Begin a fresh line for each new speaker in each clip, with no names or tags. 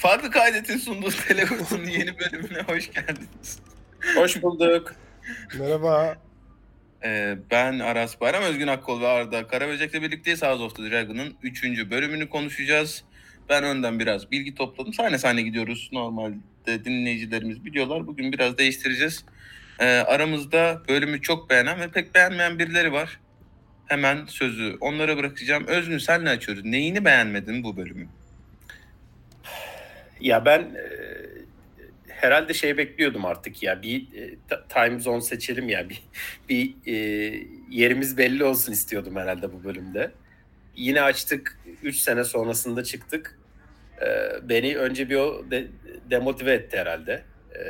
Farklı Kaydet'in sunduğu Telekursu'nun yeni bölümüne hoş geldiniz.
Hoş bulduk.
Merhaba.
Ee, ben Aras Bayram, Özgün Akkol ve Arda Karaböcek'le birlikteyiz. House of the Dragon'ın 3. bölümünü konuşacağız. Ben önden biraz bilgi topladım. Sahne sahne gidiyoruz. Normalde dinleyicilerimiz biliyorlar. Bugün biraz değiştireceğiz. Ee, aramızda bölümü çok beğenen ve pek beğenmeyen birileri var. Hemen sözü onlara bırakacağım. Özgün senle açıyoruz. Neyini beğenmedin bu bölümü?
Ya ben e, herhalde şey bekliyordum artık ya bir e, time zone seçelim ya bir bir e, yerimiz belli olsun istiyordum herhalde bu bölümde. Yine açtık 3 sene sonrasında çıktık. E, beni önce bir o de- demotive etti herhalde. E,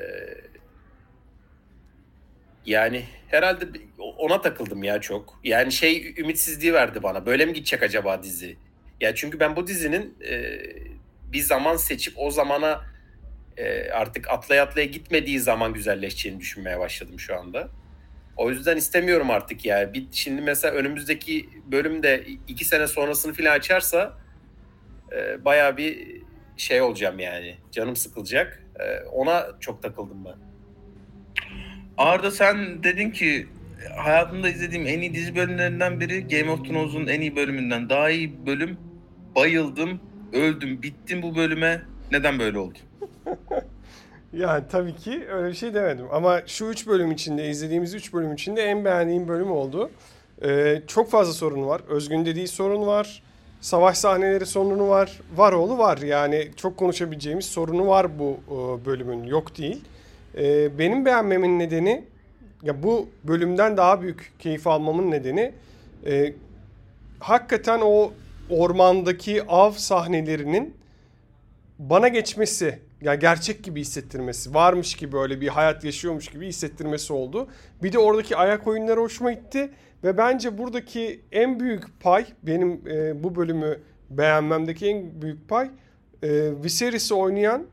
yani herhalde ona takıldım ya çok. Yani şey ümitsizliği verdi bana. Böyle mi gidecek acaba dizi? Ya çünkü ben bu dizinin e, bir zaman seçip o zamana e, artık atlaya atlaya gitmediği zaman güzelleşeceğini düşünmeye başladım şu anda. O yüzden istemiyorum artık ya. Bir, şimdi mesela önümüzdeki bölümde iki sene sonrasını filan açarsa e, bayağı bir şey olacağım yani. Canım sıkılacak. E, ona çok takıldım ben.
Arda sen dedin ki hayatımda izlediğim en iyi dizi bölümlerinden biri Game of Thrones'un en iyi bölümünden. Daha iyi bölüm. Bayıldım, öldüm, bittim bu bölüme. Neden böyle oldu?
Yani tabii ki öyle bir şey demedim. Ama şu 3 bölüm içinde, izlediğimiz 3 bölüm içinde en beğendiğim bölüm oldu. Ee, çok fazla sorun var. Özgün dediği sorun var. Savaş sahneleri sorunu var. Var oğlu var. Yani çok konuşabileceğimiz sorunu var bu e, bölümün. Yok değil. Ee, benim beğenmemin nedeni, ya bu bölümden daha büyük keyif almamın nedeni e, hakikaten o ormandaki av sahnelerinin bana geçmesi, ya gerçek gibi hissettirmesi, varmış gibi öyle bir hayat yaşıyormuş gibi hissettirmesi oldu. Bir de oradaki ayak oyunları hoşuma gitti ve bence buradaki en büyük pay benim e, bu bölümü beğenmemdeki en büyük pay e, Viserys'i oynayan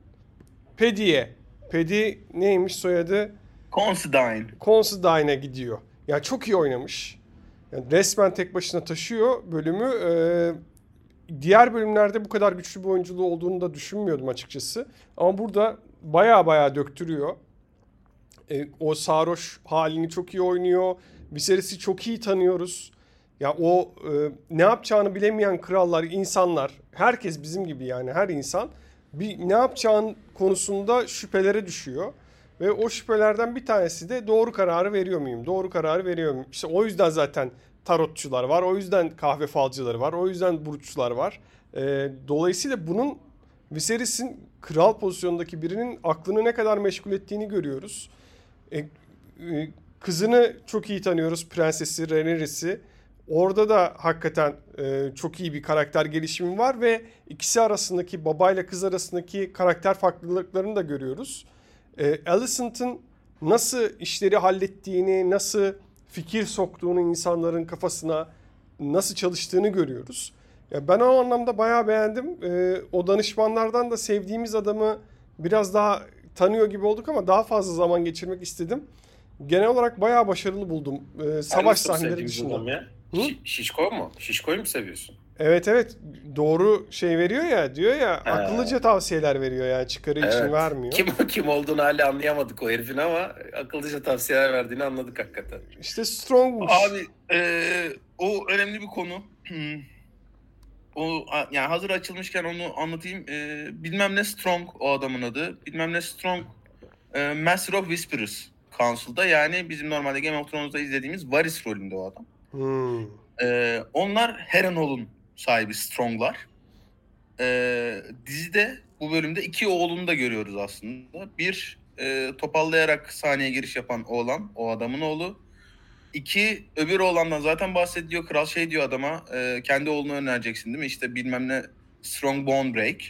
Paddy'ye. Paddy neymiş soyadı?
Considine.
Considine'e gidiyor. Yani çok iyi oynamış. Yani resmen tek başına taşıyor bölümü. Ee, diğer bölümlerde bu kadar güçlü bir oyunculuğu olduğunu da düşünmüyordum açıkçası. Ama burada baya baya döktürüyor. Ee, o sarhoş halini çok iyi oynuyor. Viserys'i çok iyi tanıyoruz. Ya o e, ne yapacağını bilemeyen krallar, insanlar, herkes bizim gibi yani her insan bir ne yapacağın konusunda şüphelere düşüyor. Ve o şüphelerden bir tanesi de doğru kararı veriyor muyum? Doğru kararı veriyor muyum? İşte o yüzden zaten tarotçular var. O yüzden kahve falcıları var. O yüzden burççular var. Ee, dolayısıyla bunun Viserys'in kral pozisyondaki birinin aklını ne kadar meşgul ettiğini görüyoruz. E, e, kızını çok iyi tanıyoruz. Prensesi, Rhaenyra'sı. Orada da hakikaten e, çok iyi bir karakter gelişimi var ve ikisi arasındaki babayla kız arasındaki karakter farklılıklarını da görüyoruz e, Alicent'ın nasıl işleri hallettiğini, nasıl fikir soktuğunu insanların kafasına, nasıl çalıştığını görüyoruz. Ya ben o anlamda bayağı beğendim. E, o danışmanlardan da sevdiğimiz adamı biraz daha tanıyor gibi olduk ama daha fazla zaman geçirmek istedim. Genel olarak bayağı başarılı buldum. E, savaş sahneleri dışında.
Ya?
Hı?
Şi- Şişko mu? Şişko'yu mu seviyorsun?
Evet evet doğru şey veriyor ya diyor ya
He.
akıllıca tavsiyeler veriyor yani çıkarı için
Evet.
vermiyor.
Kim kim olduğunu hala anlayamadık o herifin ama akıllıca tavsiyeler verdiğini anladık hakikaten.
İşte strongmuş.
Abi eee, o önemli bir konu. Hmm. O yani hazır açılmışken onu anlatayım. Eee, bilmem ne Strong o adamın adı. Bilmem ne Strong eee, Master of Whispers Council'da yani bizim normalde Game of Thrones'da izlediğimiz Varys rolünde o adam.
Hmm.
Ee, onlar Harrenhal'ın sahibi Strong'lar. Ee, dizide bu bölümde iki oğlunu da görüyoruz aslında. Bir e, topallayarak sahneye giriş yapan oğlan, o adamın oğlu. İki öbür oğlandan zaten bahsediyor. Kral şey diyor adama, e, kendi oğlunu önereceksin değil mi? İşte bilmem ne Strong Bone Break.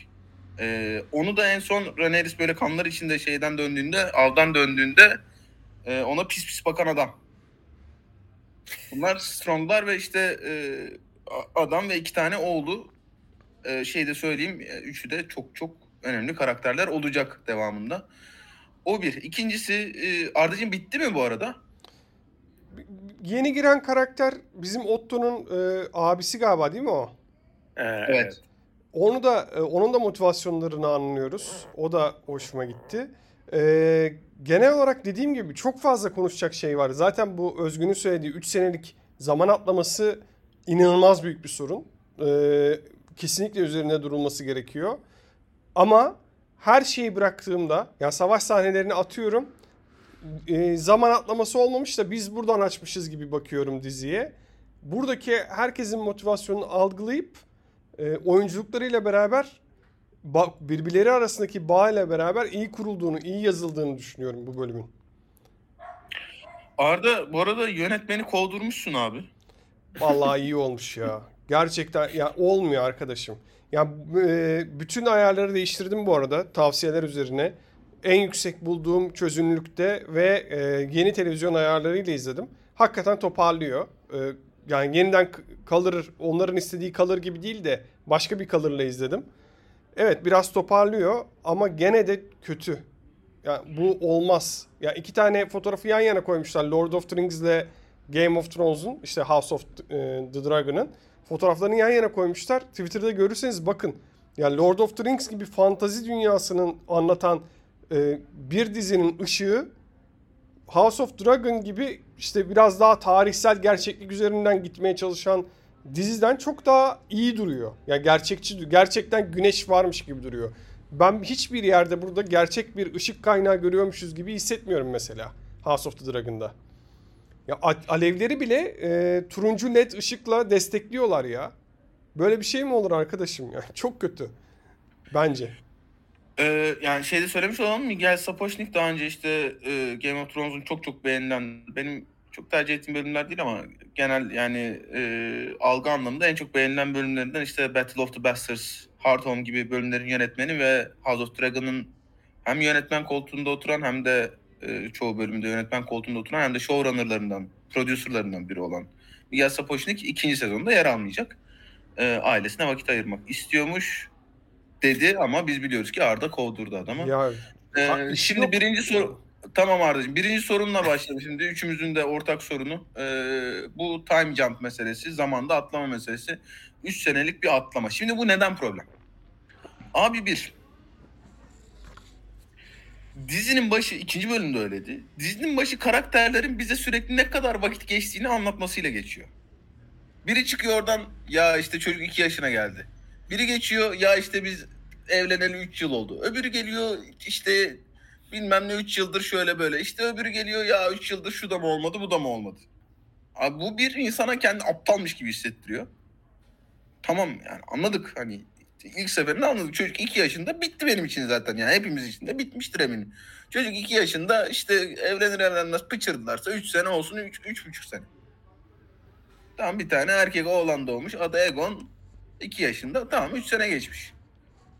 Ee, onu da en son Rhaenyra böyle kanlar içinde şeyden döndüğünde, avdan döndüğünde e, ona pis pis bakan adam. Bunlar Strong'lar ve işte e, adam ve iki tane oğlu e, şey de söyleyeyim e, üçü de çok çok önemli karakterler olacak devamında. O bir. İkincisi e, Arda'cığım bitti mi bu arada?
Yeni giren karakter bizim Otto'nun e, abisi galiba değil mi o?
Ee,
Evet.
onu da e, onun da motivasyonlarını anlıyoruz. O da hoşuma gitti. Ee, genel olarak dediğim gibi çok fazla konuşacak şey var. Zaten bu Özgün'ün söylediği 3 senelik zaman atlaması inanılmaz büyük bir sorun. Ee, kesinlikle üzerinde durulması gerekiyor. Ama her şeyi bıraktığımda, ya savaş sahnelerini atıyorum. Ee, zaman atlaması olmamış da biz buradan açmışız gibi bakıyorum diziye. Buradaki herkesin motivasyonunu algılayıp e, oyunculuklarıyla beraber birbirleri arasındaki bağ ile beraber iyi kurulduğunu, iyi yazıldığını düşünüyorum bu bölümün.
Arda bu arada yönetmeni kovdurmuşsun abi.
Vallahi iyi olmuş ya. Gerçekten ya olmuyor arkadaşım. Ya e, bütün ayarları değiştirdim bu arada tavsiyeler üzerine. En yüksek bulduğum çözünürlükte ve e, yeni televizyon ayarlarıyla izledim. Hakikaten toparlıyor. E, yani yeniden k- color onların istediği color gibi değil de başka bir color'la izledim. Evet biraz toparlıyor ama gene de kötü. Ya bu olmaz. Ya iki tane fotoğrafı yan yana koymuşlar. Lord of the Rings ile Game of Thrones'un işte House of the, e, the Dragon'ın fotoğraflarını yan yana koymuşlar. Twitter'da görürseniz bakın. Yani Lord of the Rings gibi fantazi dünyasının anlatan e, bir dizinin ışığı House of Dragon gibi işte biraz daha tarihsel gerçeklik üzerinden gitmeye çalışan diziden çok daha iyi duruyor. Yani gerçekçi, gerçekten güneş varmış gibi duruyor. Ben hiçbir yerde burada gerçek bir ışık kaynağı görüyormuşuz gibi hissetmiyorum mesela House of the Dragon'da. Ya alevleri bile e, turuncu led ışıkla destekliyorlar ya. Böyle bir şey mi olur arkadaşım ya? Çok kötü. Bence.
Ee, yani şeyde söylemiş olalım Miguel Sapochnik daha önce işte e, Game of Thrones'un çok çok beğenilen benim çok tercih ettiğim bölümler değil ama genel yani e, algı anlamında en çok beğenilen bölümlerinden işte Battle of the Bastards, Hard Home gibi bölümlerin yönetmeni ve House of Dragon'ın hem yönetmen koltuğunda oturan hem de e, çoğu bölümde yönetmen koltuğunda oturan hem de showrunnerlarından, producerlarından biri olan Miguel Sapochnik ikinci sezonda yer almayacak. E, ailesine vakit ayırmak istiyormuş dedi ama biz biliyoruz ki Arda kovdurdu adamı.
Ya işi
şimdi
yok.
birinci soru tamam Arda'cığım. Birinci sorunla başlayalım şimdi. Üçümüzün de ortak sorunu. Ee, bu time jump meselesi, zamanda atlama meselesi. Üç senelik bir atlama. Şimdi bu neden problem? Abi bir. Dizinin başı, ikinci bölümde öyleydi. Dizinin başı karakterlerin bize sürekli ne kadar vakit geçtiğini anlatmasıyla geçiyor. Biri çıkıyor oradan ya işte çocuk iki yaşına geldi. Biri geçiyor ya işte biz evleneli 3 yıl oldu. Öbürü geliyor işte bilmem ne 3 yıldır şöyle böyle. İşte öbürü geliyor ya 3 yıldır şu da mı olmadı bu da mı olmadı. Abi bu bir insana kendi aptalmış gibi hissettiriyor. Tamam yani anladık hani ilk seferinde anladık. Çocuk 2 yaşında bitti benim için zaten yani hepimiz için de bitmiştir eminim. Çocuk 2 yaşında işte evlenir evlenmez pıçırdılarsa 3 sene olsun 3 3,5 sene. Tamam bir tane erkek oğlan doğmuş adı Egon 2 yaşında tamam 3 sene geçmiş.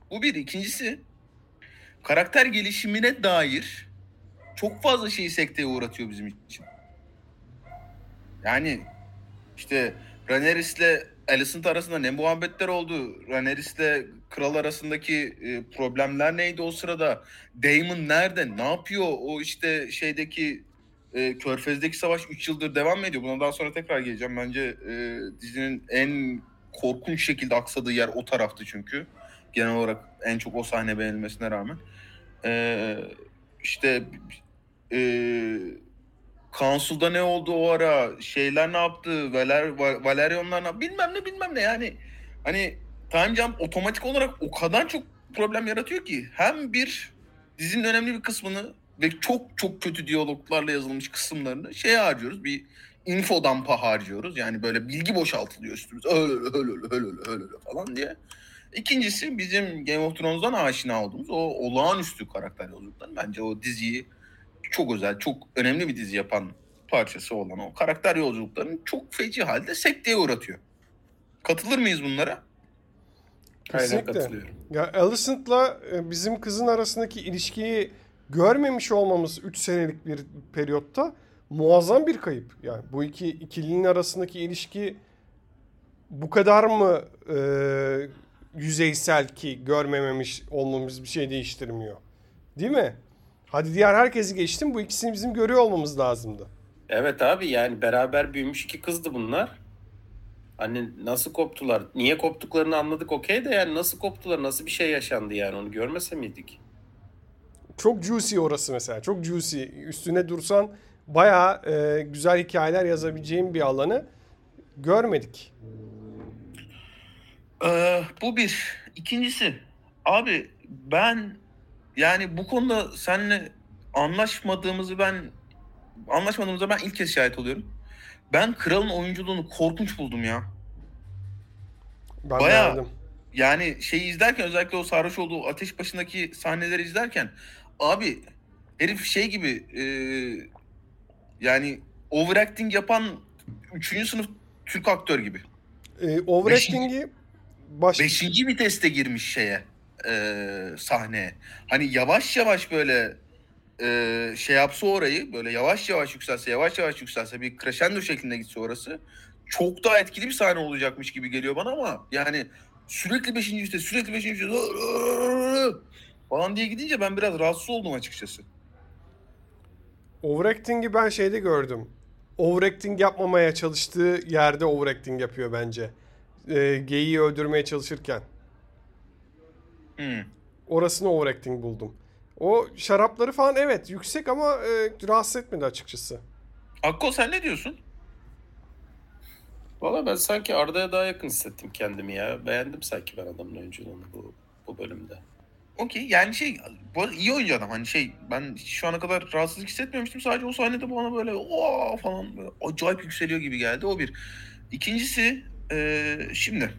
Bu bir. ikincisi karakter gelişimine dair çok fazla şeyi sekteye uğratıyor bizim için. Yani işte Rhaenyra's Alicent arasında ne muhabbetler oldu? Rhaenyra's kral arasındaki e, problemler neydi o sırada? Daemon nerede? Ne yapıyor? O işte şeydeki e, Körfez'deki savaş 3 yıldır devam ediyor? Buna daha sonra tekrar geleceğim. Bence e, dizinin en korkunç şekilde aksadığı yer o taraftı çünkü genel olarak en çok o sahne beğenilmesine rağmen. Ee, işte e, Council'da ne oldu o ara? Şeyler ne yaptı? Valer, Va- Valeryonlar ne Bilmem ne bilmem ne yani. Hani Time Jump otomatik olarak o kadar çok problem yaratıyor ki hem bir dizinin önemli bir kısmını ve çok çok kötü diyaloglarla yazılmış kısımlarını şeye harcıyoruz. Bir info dumpa harcıyoruz. Yani böyle bilgi boşaltılıyor üstümüze. Öyle öyle öyle öyle öyle öyle falan diye. İkincisi bizim Game of Thrones'dan aşina olduğumuz o olağanüstü karakter yolculukları. Bence o diziyi çok özel, çok önemli bir dizi yapan parçası olan o karakter yolculuklarını çok feci halde sekteye uğratıyor. Katılır mıyız bunlara?
Kesinlikle.
katılıyorum.
Ya Alicent'la e, bizim kızın arasındaki ilişkiyi görmemiş olmamız 3 senelik bir periyotta muazzam bir kayıp. Yani bu iki ikilinin arasındaki ilişki bu kadar mı e, yüzeysel ki görmememiş olmamız bir şey değiştirmiyor. Değil mi? Hadi diğer herkesi geçtim. Bu ikisini bizim görüyor olmamız lazımdı.
Evet abi yani beraber büyümüş iki kızdı bunlar. Hani nasıl koptular? Niye koptuklarını anladık okey de yani nasıl koptular? Nasıl bir şey yaşandı yani onu görmese miydik?
Çok juicy orası mesela. Çok juicy. Üstüne dursan bayağı e, güzel hikayeler yazabileceğim bir alanı görmedik.
Ee, bu bir. İkincisi abi ben yani bu konuda seninle anlaşmadığımızı ben anlaşmadığımızda ben ilk kez şahit oluyorum. Ben kralın oyunculuğunu korkunç buldum ya.
Ben
Bayağı-
beğendim.
Yani şeyi izlerken özellikle o sarhoş olduğu ateş başındaki sahneleri izlerken abi herif şey gibi e, yani overacting yapan 3. sınıf Türk aktör gibi.
E, overacting'i baş...
Beşinci viteste girmiş şeye e, sahneye. Hani yavaş yavaş böyle e, şey yapsa orayı böyle yavaş yavaş yükselse yavaş yavaş yükselse bir crescendo şeklinde gitse orası çok daha etkili bir sahne olacakmış gibi geliyor bana ama yani sürekli beşinci vites sürekli beşinci vites falan diye gidince ben biraz rahatsız oldum açıkçası.
Overacting'i ben şeyde gördüm. Overacting yapmamaya çalıştığı yerde overacting yapıyor bence. E, geyiği öldürmeye çalışırken.
Hmm.
Orasını overacting buldum. O şarapları falan evet yüksek ama e, rahatsız etmedi açıkçası.
Akko sen ne diyorsun?
Valla ben sanki Arda'ya daha yakın hissettim kendimi ya. Beğendim sanki ben adamın oyunculuğunu bu, bu bölümde.
Okey yani şey bu iyi oyuncu adam hani şey ben şu ana kadar rahatsızlık hissetmemiştim sadece o sahnede bana böyle o falan böyle acayip yükseliyor gibi geldi o bir. İkincisi eee, şimdi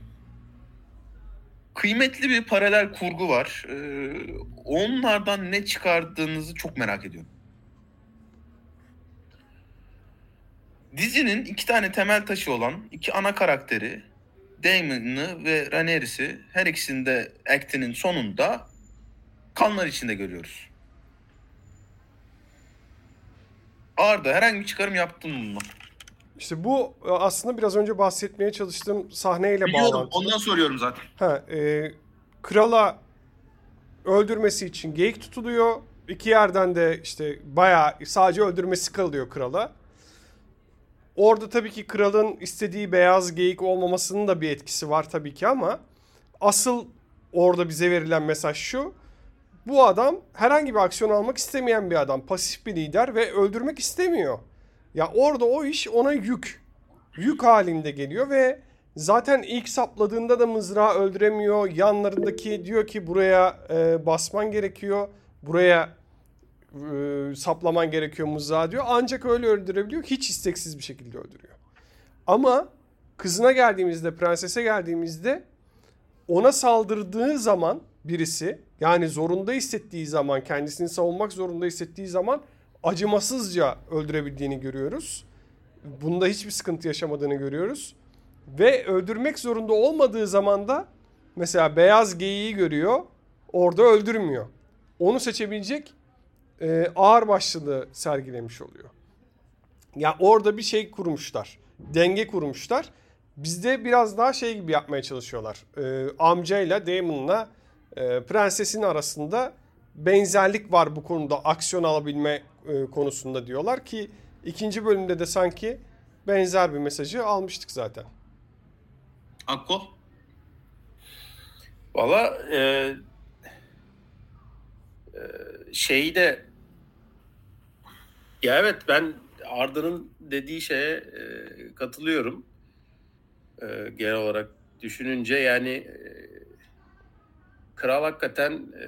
kıymetli bir paralel kurgu var. Eee, onlardan ne çıkardığınızı çok merak ediyorum. Dizinin iki tane temel taşı olan iki ana karakteri Damon'ı ve Rhaenyra'i her ikisini de actinin sonunda kanlar içinde görüyoruz. Arda herhangi bir çıkarım yaptın mı?
İşte bu e, aslında biraz önce bahsetmeye çalıştığım sahneyle
Biliyorum
bağlantılı.
ondan soruyorum zaten.
Ha, e, krala öldürmesi için geyik tutuluyor. İki yerden de işte bayağı sadece öldürmesi kalıyor krala. Orada tabii ki kralın istediği beyaz geyik olmamasının da bir etkisi var tabii ki ama asıl orada bize verilen mesaj şu. Bu adam herhangi bir aksiyon almak istemeyen bir adam. Pasif bir lider ve öldürmek istemiyor. Ya orada o iş ona yük. Yük halinde geliyor ve zaten ilk sapladığında da mızrağı öldüremiyor. Yanlarındaki diyor ki buraya e, basman gerekiyor. Buraya e, saplaman gerekiyor mızrağı diyor. Ancak öyle öldürebiliyor. Hiç isteksiz bir şekilde öldürüyor. Ama kızına geldiğimizde, prensese geldiğimizde ona saldırdığı zaman birisi yani zorunda hissettiği zaman kendisini savunmak zorunda hissettiği zaman acımasızca öldürebildiğini görüyoruz. Bunda hiçbir sıkıntı yaşamadığını görüyoruz. Ve öldürmek zorunda olmadığı zaman da mesela beyaz geyiği görüyor. Orada öldürmüyor. Onu seçebilecek e, ağır başlılığı sergilemiş oluyor. Ya orada bir şey kurmuşlar. Denge kurmuşlar. Bizde biraz daha şey gibi yapmaya çalışıyorlar. E, amcayla Damon'la e, prensesin arasında benzerlik var bu konuda aksiyon alabilme e, konusunda diyorlar ki ikinci bölümde de sanki benzer bir mesajı almıştık zaten.
Akko?
Valla e, e, şeyi de ya evet ben Arda'nın dediği şeye e, katılıyorum. E, genel olarak düşününce yani e, kral hakikaten e,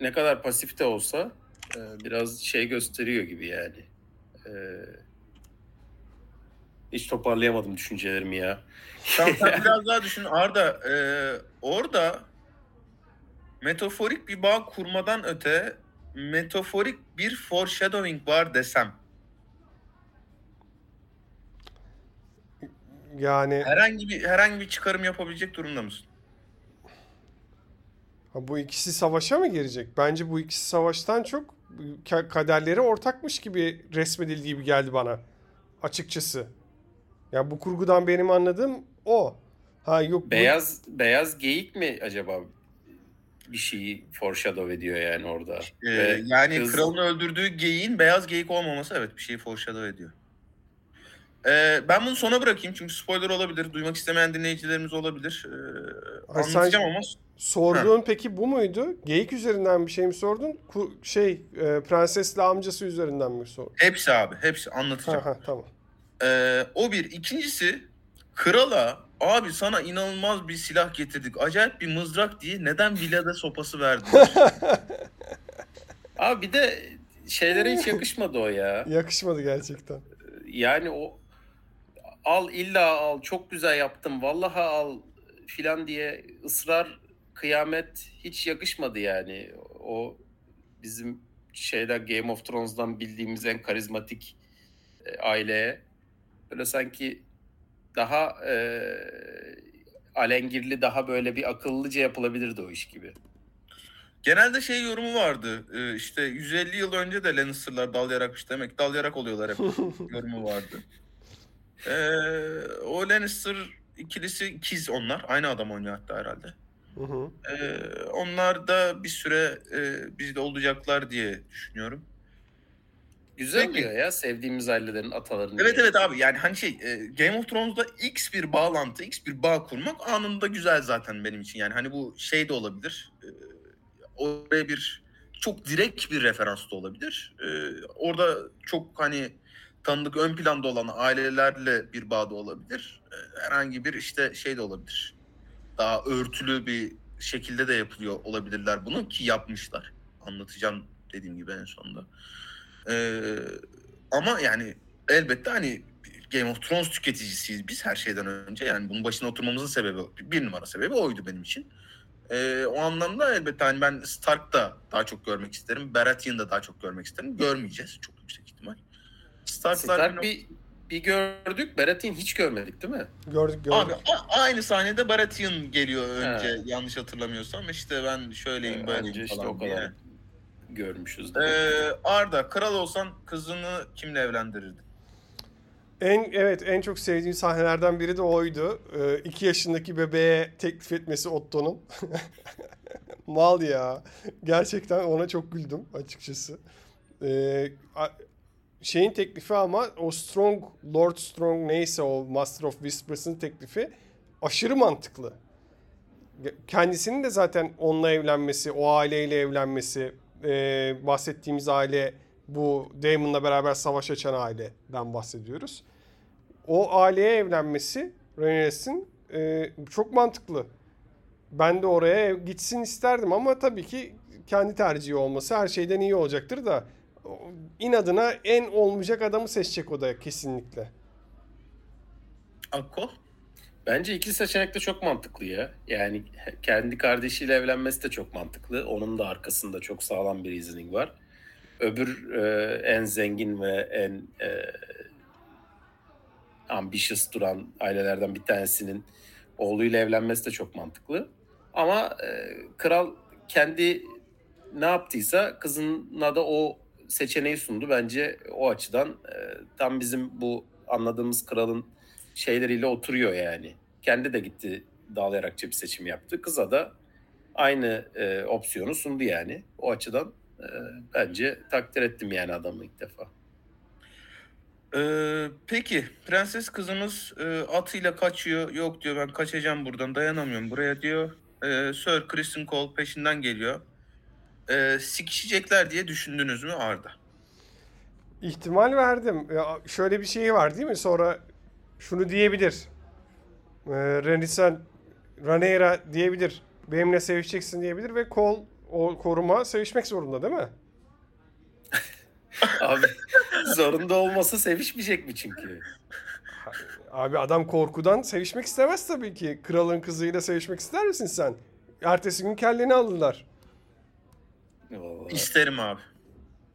ne kadar pasif de olsa biraz şey gösteriyor gibi yani. E, hiç toparlayamadım düşüncelerimi ya.
Sen biraz daha düşün Arda. e, orada metaforik bir bağ kurmadan öte metaforik bir foreshadowing var desem.
Yani
Herhangi bir herhangi bir çıkarım yapabilecek durumda mısın?
ha, bu ikisi savaşa mı girecek? Bence bu ikisi savaştan çok kaderleri ortakmış gibi resmedildiği gibi geldi bana. Açıkçası. Ya bu kurgudan benim anladığım o. Ha yok bu-
Beyaz beyaz geyik mi acaba bir şeyi foreshadow ediyor yani orada?
Ee,
Ve
yani
kız-
kralın öldürdüğü geyiğin beyaz geyik olmaması evet bir şeyi foreshadow ediyor. Ee, ben bunu sona bırakayım çünkü spoiler olabilir. Duymak istemeyen dinleyicilerimiz olabilir. Ee,
Ay,
anlatacağım ama
Sorduğun peki bu muydu? Geyik üzerinden bir şey mi sordun? Ku- şey e, prensesle amcası üzerinden mi sordun?
hepsi abi. Hepsi anlatacağım.
Ha ha tamam.
Ee, o bir. İkincisi krala abi sana inanılmaz bir silah getirdik. Acayip bir mızrak diye neden Vila'da sopası verdiler?
Abi bir de şeylere hiç yakışmadı o ya.
Yakışmadı gerçekten.
Yani o al illa al çok güzel yaptım vallahi al filan diye ısrar kıyamet hiç yakışmadı yani. O bizim şeyden Game of Thrones'dan bildiğimiz en karizmatik e, aileye böyle sanki daha e, alengirli daha böyle bir akıllıca yapılabilirdi o iş gibi.
Genelde şey yorumu vardı. Ee, işte 150 yıl önce de Lannister'lar dal yarakmış demek. Dal yarak oluyorlar hep. yorumu vardı. Ee, o Lannister ikilisi ikiz onlar. Aynı adam oynuyor hatta herhalde.
Hı hı.
Ee, onlar da bir süre e, bizde olacaklar diye düşünüyorum.
Güzel
Peki.
diyor ya sevdiğimiz ailelerin atalarının.
Evet evet abi yani hani şey e, Game of Thrones'da X bir bağlantı, X bir bağ kurmak anında güzel zaten benim için. Yani hani bu şey de olabilir. E, oraya bir çok direkt bir referans da olabilir. E, orada çok hani tanıdık ön planda olan ailelerle bir bağ da olabilir. E, herhangi bir işte şey de olabilir. Daha örtülü bir şekilde de yapılıyor olabilirler bunu ki yapmışlar. Anlatacağım dediğim gibi en sonunda. Ee, ama yani elbette hani Game of Thrones tüketicisiyiz biz her şeyden önce. Yani bunun başına oturmamızın sebebi, bir numara sebebi oydu benim için. Ee, o anlamda elbette hani ben Stark'ta daha çok görmek isterim. Baratheon'da daha çok görmek isterim. Görmeyeceğiz çok yüksek ihtimal. Stark'lar
Stark bir, bir gördük. Baratheon hiç görmedik değil mi?
Gördük gördük.
Abi a- aynı sahnede Baratheon geliyor önce
He.
yanlış hatırlamıyorsam. işte ben şöyleyim
Anca
böyleyim
işte
falan
o kadar
diye.
görmüşüz.
Ee, Arda kral olsan kızını kimle evlendirirdin?
En evet en çok sevdiğim sahnelerden biri de oydu. 2 yaşındaki bebeğe teklif etmesi Otto'nun. Mal ya. Gerçekten ona çok güldüm açıkçası. Ee, şeyin teklifi ama o Strong, Lord Strong neyse o Master of Whispers'ın teklifi aşırı mantıklı. Kendisinin de zaten onunla evlenmesi, o aileyle evlenmesi, e, bahsettiğimiz aile bu Daemon'la beraber savaş açan aileden bahsediyoruz. O aileye evlenmesi Rhaenyra's e, çok mantıklı. Ben de oraya gitsin isterdim ama tabii ki kendi tercihi olması her şeyden iyi olacaktır da inadına en olmayacak adamı seçecek o da kesinlikle.
Akko?
Bence ikili seçenek de çok mantıklı ya. Yani kendi kardeşiyle evlenmesi de çok mantıklı. Onun da arkasında çok sağlam bir reasoning var. Öbür e, en zengin ve en e, ambitious duran ailelerden bir tanesinin oğluyla evlenmesi de çok mantıklı. Ama e, kral kendi ne yaptıysa kızına da o seçeneği sundu. Bence o açıdan e, tam bizim bu anladığımız kralın şeyleriyle oturuyor yani. Kendi de gitti dağlayarakça bir seçim yaptı. Kıza da aynı e, opsiyonu sundu yani. O açıdan e, bence takdir ettim yani adamı ilk defa.
Ee, peki prenses kızımız e, atıyla kaçıyor. Yok diyor ben kaçacağım buradan dayanamıyorum buraya diyor. Ee, Sir Kristen Cole peşinden geliyor. Ee, sikişecekler diye düşündünüz mü Arda?
İhtimal verdim. Ya şöyle bir şey var değil mi? Sonra şunu diyebilir. Ee, Renisen Ranera diyebilir. Benimle sevişeceksin diyebilir ve kol o koruma sevişmek zorunda değil mi?
Abi zorunda olmasa sevişmeyecek mi çünkü?
Abi adam korkudan sevişmek istemez tabii ki. Kralın kızıyla sevişmek ister misin sen? Ertesi gün kelleni
İsterim abi.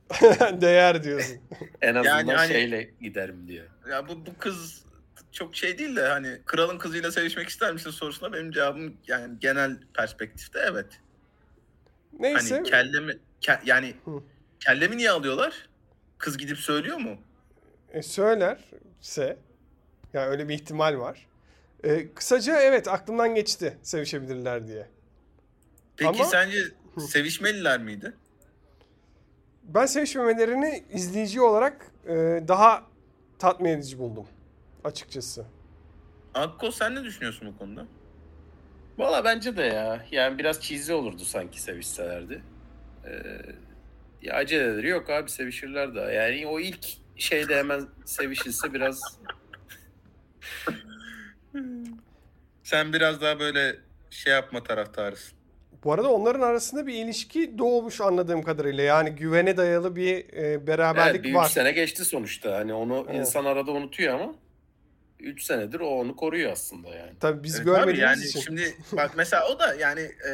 Değer diyorsun.
En azından
Yani hani-
şeyle giderim diyor.
Ya bu, bu kız çok şey değil de hani kralın kızıyla sevişmek ister misin sorusuna benim cevabım yani genel perspektifte evet.
Neyse.
Hani kellemi ke- yani
Hı.
kellemi niye alıyorlar? Kız gidip söylüyor mu?
E, söylerse yani öyle bir ihtimal var. E, kısaca evet aklımdan geçti sevişebilirler diye.
Peki
Ama-
sence. Sevişmeliler miydi?
Ben sevişmemelerini izleyici olarak e, daha tatmin edici buldum. açıkçası.
Akko sen ne düşünüyorsun bu konuda?
Valla bence de ya. Yani biraz cheesy olurdu sanki sevişselerdi. Ee, ya aceleleri yok abi sevişirler daha. Yani o ilk şeyde hemen sevişilse biraz
Sen biraz daha böyle şey yapma taraftarısın.
Bu arada onların arasında bir ilişki doğmuş anladığım kadarıyla. Yani güvene dayalı bir e, beraberlik
Evet, bir
var.
üç sene geçti sonuçta. Hani onu
Evet.
insan arada unutuyor ama 3 senedir o onu koruyor aslında yani.
Tabii biz
Evet,
görmediğimiz
yani
için.
şimdi bak mesela o da yani e,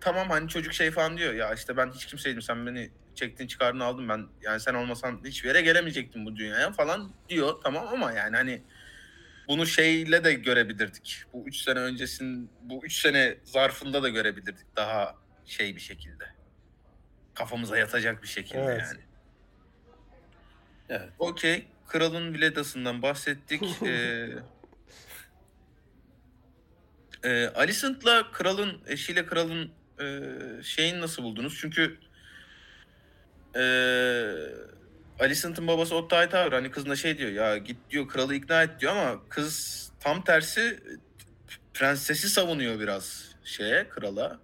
tamam hani çocuk şey falan diyor ya işte ben hiç kimseydim sen beni çektin çıkardın aldın ben yani sen olmasan hiçbir yere gelemeyecektim bu dünyaya falan diyor tamam ama yani hani bunu şeyle de görebilirdik. Bu 3 sene öncesin bu 3 sene zarfında da görebilirdik daha şey bir şekilde. Kafamıza yatacak bir şekilde
Evet.
yani.
Evet.
Okey. Kralın Viledas'ından bahsettik. ee, e, Alicent'la kralın, eşiyle kralın e, şeyini nasıl buldunuz? Çünkü e, Alicent'ın babası Otto Hightower hani kızına şey diyor ya git diyor kralı ikna et diyor ama kız tam tersi e, prensesi savunuyor biraz şeye krala.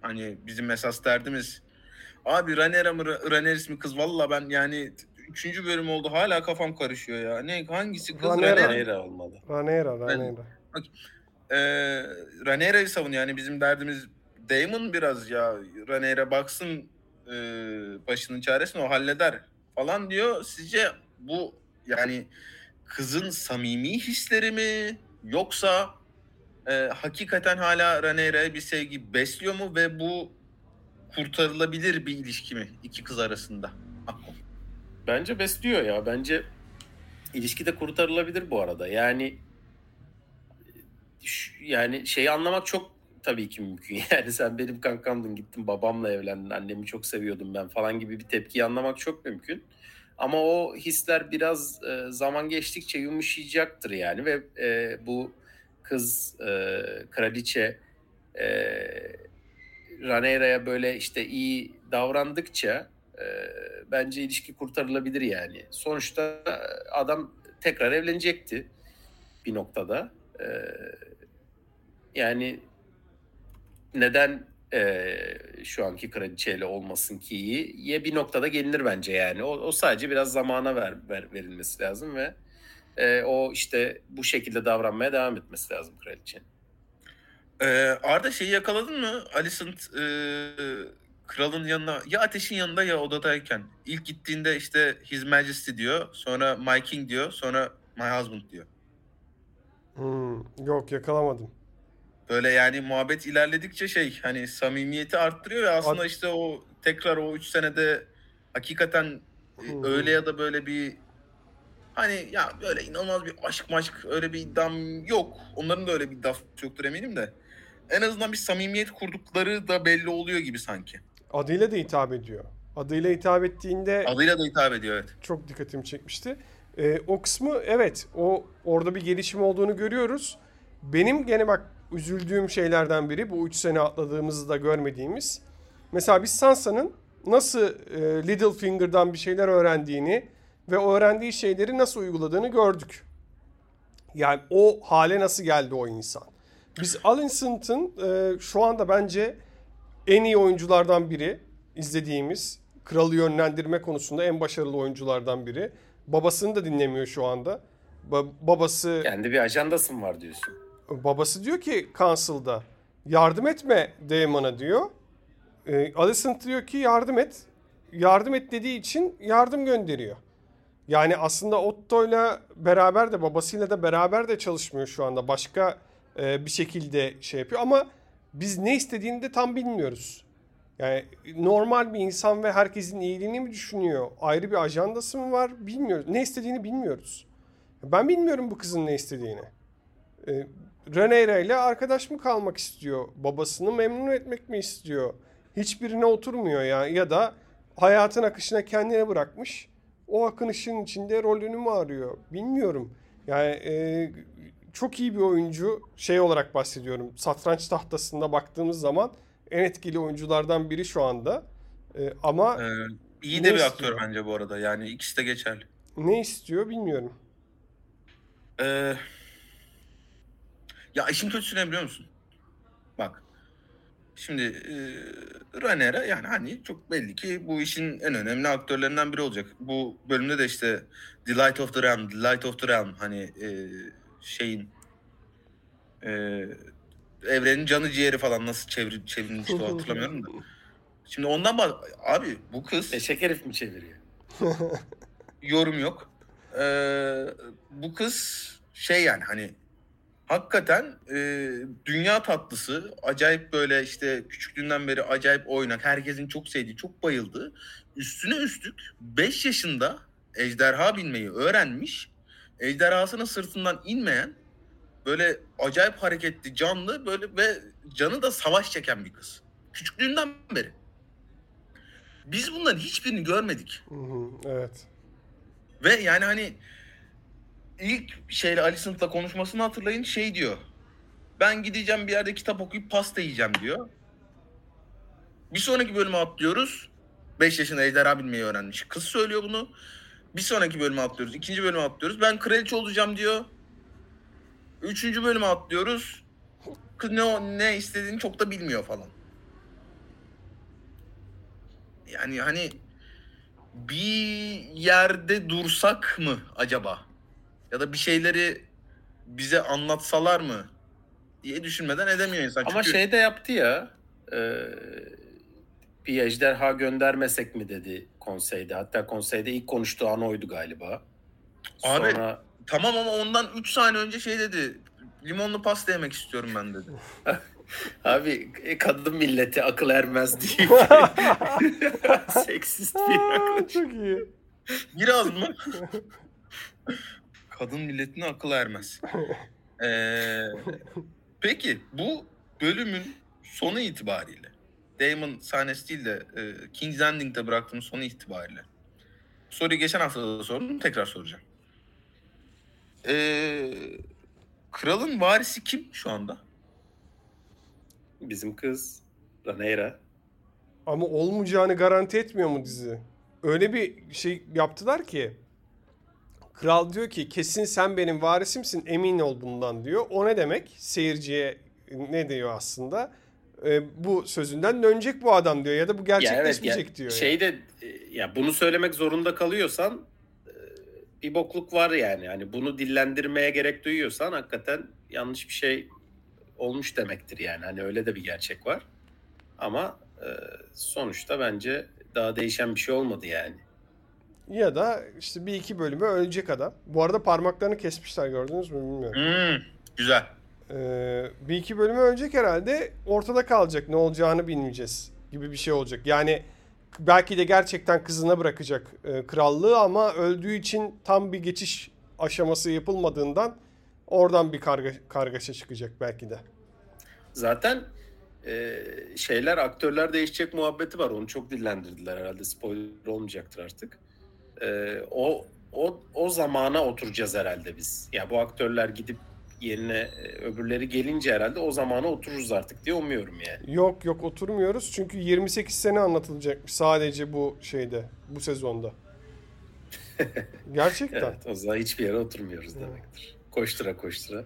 Hani bizim esas derdimiz abi Rhaenyra mı Rhaenyra mi kız valla ben yani üçüncü bölüm oldu hala kafam karışıyor ya. Ne hangisi kız?
Rhaenyra
olmalı.
Rhaenyra, Rhaenyra.
Ee, Rhaenyra'yı savunuyor. Yani bizim derdimiz Daemon biraz ya Rhaenyra baksın e, başının çaresine o halleder falan diyor. Sizce bu yani kızın samimi hisleri mi yoksa e, hakikaten hala Rhaenyra'ya bir sevgi besliyor mu ve bu kurtarılabilir bir ilişki mi iki kız arasında?
Bence besliyor ya. Bence ilişki de kurtarılabilir bu arada. Yani yani şeyi anlamak çok tabii ki mümkün. Yani sen benim kankamdın gittin babamla evlendin annemi çok seviyordum ben falan gibi bir tepkiyi anlamak çok mümkün. Ama o hisler biraz e, zaman geçtikçe yumuşayacaktır yani ve e, bu kız e, kraliçe e, Rhaenyra'ya böyle işte iyi davrandıkça e, bence ilişki kurtarılabilir yani. Sonuçta e, adam tekrar evlenecekti bir noktada. E, yani neden e, şu anki kraliçeyle olmasın ki? Ya bir noktada gelinir bence yani. O, o sadece biraz zamana ver, ver- verilmesi lazım ve e, o işte bu şekilde davranmaya devam etmesi lazım kraliçenin.
Ee, Arda şeyi yakaladın mı? Alicent e, kralın yanına ya ateşin yanında ya odadayken. ilk gittiğinde işte His Majesty diyor. Sonra My King diyor. Sonra My Husband diyor.
Hmm, yok yakalamadım.
Böyle yani muhabbet ilerledikçe şey hani samimiyeti arttırıyor ve aslında
Ad-
işte o tekrar o 3 senede hakikaten
Hmm.
öyle ya da böyle bir hani ya böyle inanılmaz bir aşk maşk öyle bir iddiam yok. Onların da öyle bir iddiası yoktur eminim de. En azından bir samimiyet kurdukları da belli oluyor gibi sanki.
Adıyla da hitap ediyor. Adıyla hitap ettiğinde
Adıyla da hitap ediyor evet.
çok dikkatimi çekmişti. Ee, o kısmı evet o orada bir gelişim olduğunu görüyoruz. Benim gene bak üzüldüğüm şeylerden biri bu 3 sene atladığımızı da görmediğimiz. Mesela biz Sansa'nın nasıl e, Littlefinger'dan bir şeyler öğrendiğini ve öğrendiği şeyleri nasıl uyguladığını gördük. Yani o hale nasıl geldi o insan. Biz Alicent'ın e, şu anda bence en iyi oyunculardan biri izlediğimiz kralı yönlendirme konusunda en başarılı oyunculardan biri. Babasını da dinlemiyor şu anda. Ba- babası
Kendi bir ajandası mı var diyorsun?
Babası diyor ki Council'da yardım etme Daemon'a diyor. E, Alicent diyor ki yardım et. Yardım et dediği için yardım gönderiyor. Yani aslında Otto'yla beraber de babasıyla da beraber de çalışmıyor şu anda. Başka e, bir şekilde şey yapıyor ama biz ne istediğini de tam bilmiyoruz. Yani normal bir insan ve herkesin iyiliğini mi düşünüyor? Ayrı bir ajandası mı var? Bilmiyoruz. Ne istediğini bilmiyoruz. Ben bilmiyorum bu kızın ne istediğini. E, Rhaenyra ile arkadaş mı kalmak istiyor? Babasını memnun etmek mi istiyor? Hiçbirine oturmuyor ya ya da hayatın akışına kendine bırakmış. O akın ışığın içinde rolünü mü arıyor? Bilmiyorum. Yani e, çok iyi bir oyuncu şey olarak bahsediyorum. Satranç tahtasında baktığımız zaman en etkili oyunculardan biri şu anda. E, ama
Ee, iyi de bir
istiyor?
aktör bence bu arada. Yani ikisi de geçerli.
ne istiyor bilmiyorum.
Ee, ya işin kötüsü ne biliyor musun? Bak. Şimdi e, Rhaenyra yani hani çok belli ki bu işin en önemli aktörlerinden biri olacak. Bu bölümde de işte The Light of the Realm, The Light of the Realm hani e, şeyin e, evrenin canı ciğeri falan nasıl çevir, çevrilmişti o hatırlamıyorum da. Şimdi ondan bak abi bu kız
Eşek herif mi çeviriyor?
yorum yok. Ee, bu kız şey yani hani hakikaten e, dünya tatlısı acayip böyle işte küçüklüğünden beri acayip oynak herkesin çok sevdiği çok bayıldığı üstüne üstlük 5 yaşında ejderha binmeyi öğrenmiş ejderhasının sırtından inmeyen böyle acayip hareketli canlı böyle ve canı da savaş çeken bir kız. Küçüklüğünden beri. Biz bunların hiçbirini görmedik.
Hı hı, evet.
ve yani hani ilk şeyle Alicent'la konuşmasını hatırlayın şey diyor. Ben gideceğim bir yerde kitap okuyup pasta yiyeceğim diyor. Bir sonraki bölüme atlıyoruz. 5 yaşında ejderha binmeyi öğrenmiş. Kız söylüyor bunu. Bir sonraki bölüme atlıyoruz. ikinci bölüme atlıyoruz. Ben kraliçe olacağım diyor. Üçüncü bölüme atlıyoruz. Kız ne, ne istediğini çok da bilmiyor falan. Yani hani bir yerde dursak mı acaba? Ya da bir şeyleri bize anlatsalar mı diye düşünmeden edemiyor insan.
Ama
Çünkü
şey de yaptı ya. e, bir ejderha göndermesek mi dedi konseyde. Hatta konseyde ilk konuştuğu an oydu galiba.
Abi,
Sonra
tamam ama ondan 3 saniye önce şey dedi. Limonlu pasta yemek istiyorum ben dedi.
abi e, kadın milleti akıl ermez diye. Seksist bir yaklaşım.
Çok iyi.
Biraz mı? Kadın milletine akıl ermez. Ee, peki bu bölümün sonu itibariyle Damon sahnesi değil de e, King's Landing'de bıraktığım sonu itibariyle soruyu geçen hafta da sordum tekrar soracağım. Ee, kralın varisi kim şu anda?
Bizim kız Rhaenyra.
Ama olmayacağını garanti etmiyor mu dizi? Öyle bir şey yaptılar ki kral diyor ki kesin sen benim varisimsin emin ol bundan diyor. O ne demek? Seyirciye ne diyor aslında? Ee, bu sözünden dönecek bu adam diyor ya da bu gerçekleşmeyecek
ya,
diyor.
Şey de e, ya bunu söylemek zorunda kalıyorsan e, bir bokluk var yani. Hani bunu dillendirmeye gerek duyuyorsan hakikaten yanlış bir şey olmuş demektir yani. Hani öyle de bir gerçek var. Ama e, sonuçta bence daha değişen bir şey olmadı yani.
Ya da işte bir iki bölümü ölecek adam. Bu arada parmaklarını kesmişler gördünüz mü bilmiyorum.
Hmm, güzel.
Ee, bir iki bölümü ölecek herhalde ortada kalacak ne olacağını bilmeyeceğiz gibi bir şey olacak. Yani belki de gerçekten kızına bırakacak e, krallığı ama öldüğü için tam bir geçiş aşaması yapılmadığından oradan bir karga, kargaşa çıkacak belki de.
Zaten e, şeyler aktörler değişecek muhabbeti var. Onu çok dillendirdiler herhalde. Spoiler olmayacaktır artık. E, o o o zamana oturacağız herhalde biz. Ya bu aktörler gidip yerine e, öbürleri gelince herhalde o zamana otururuz artık diye umuyorum yani.
Yok yok oturmuyoruz çünkü 28 sene anlatılacakmış sadece bu şeyde bu sezonda. Gerçekten.
Evet, o zaman hiçbir yere oturmuyoruz demektir. Koştura koştura.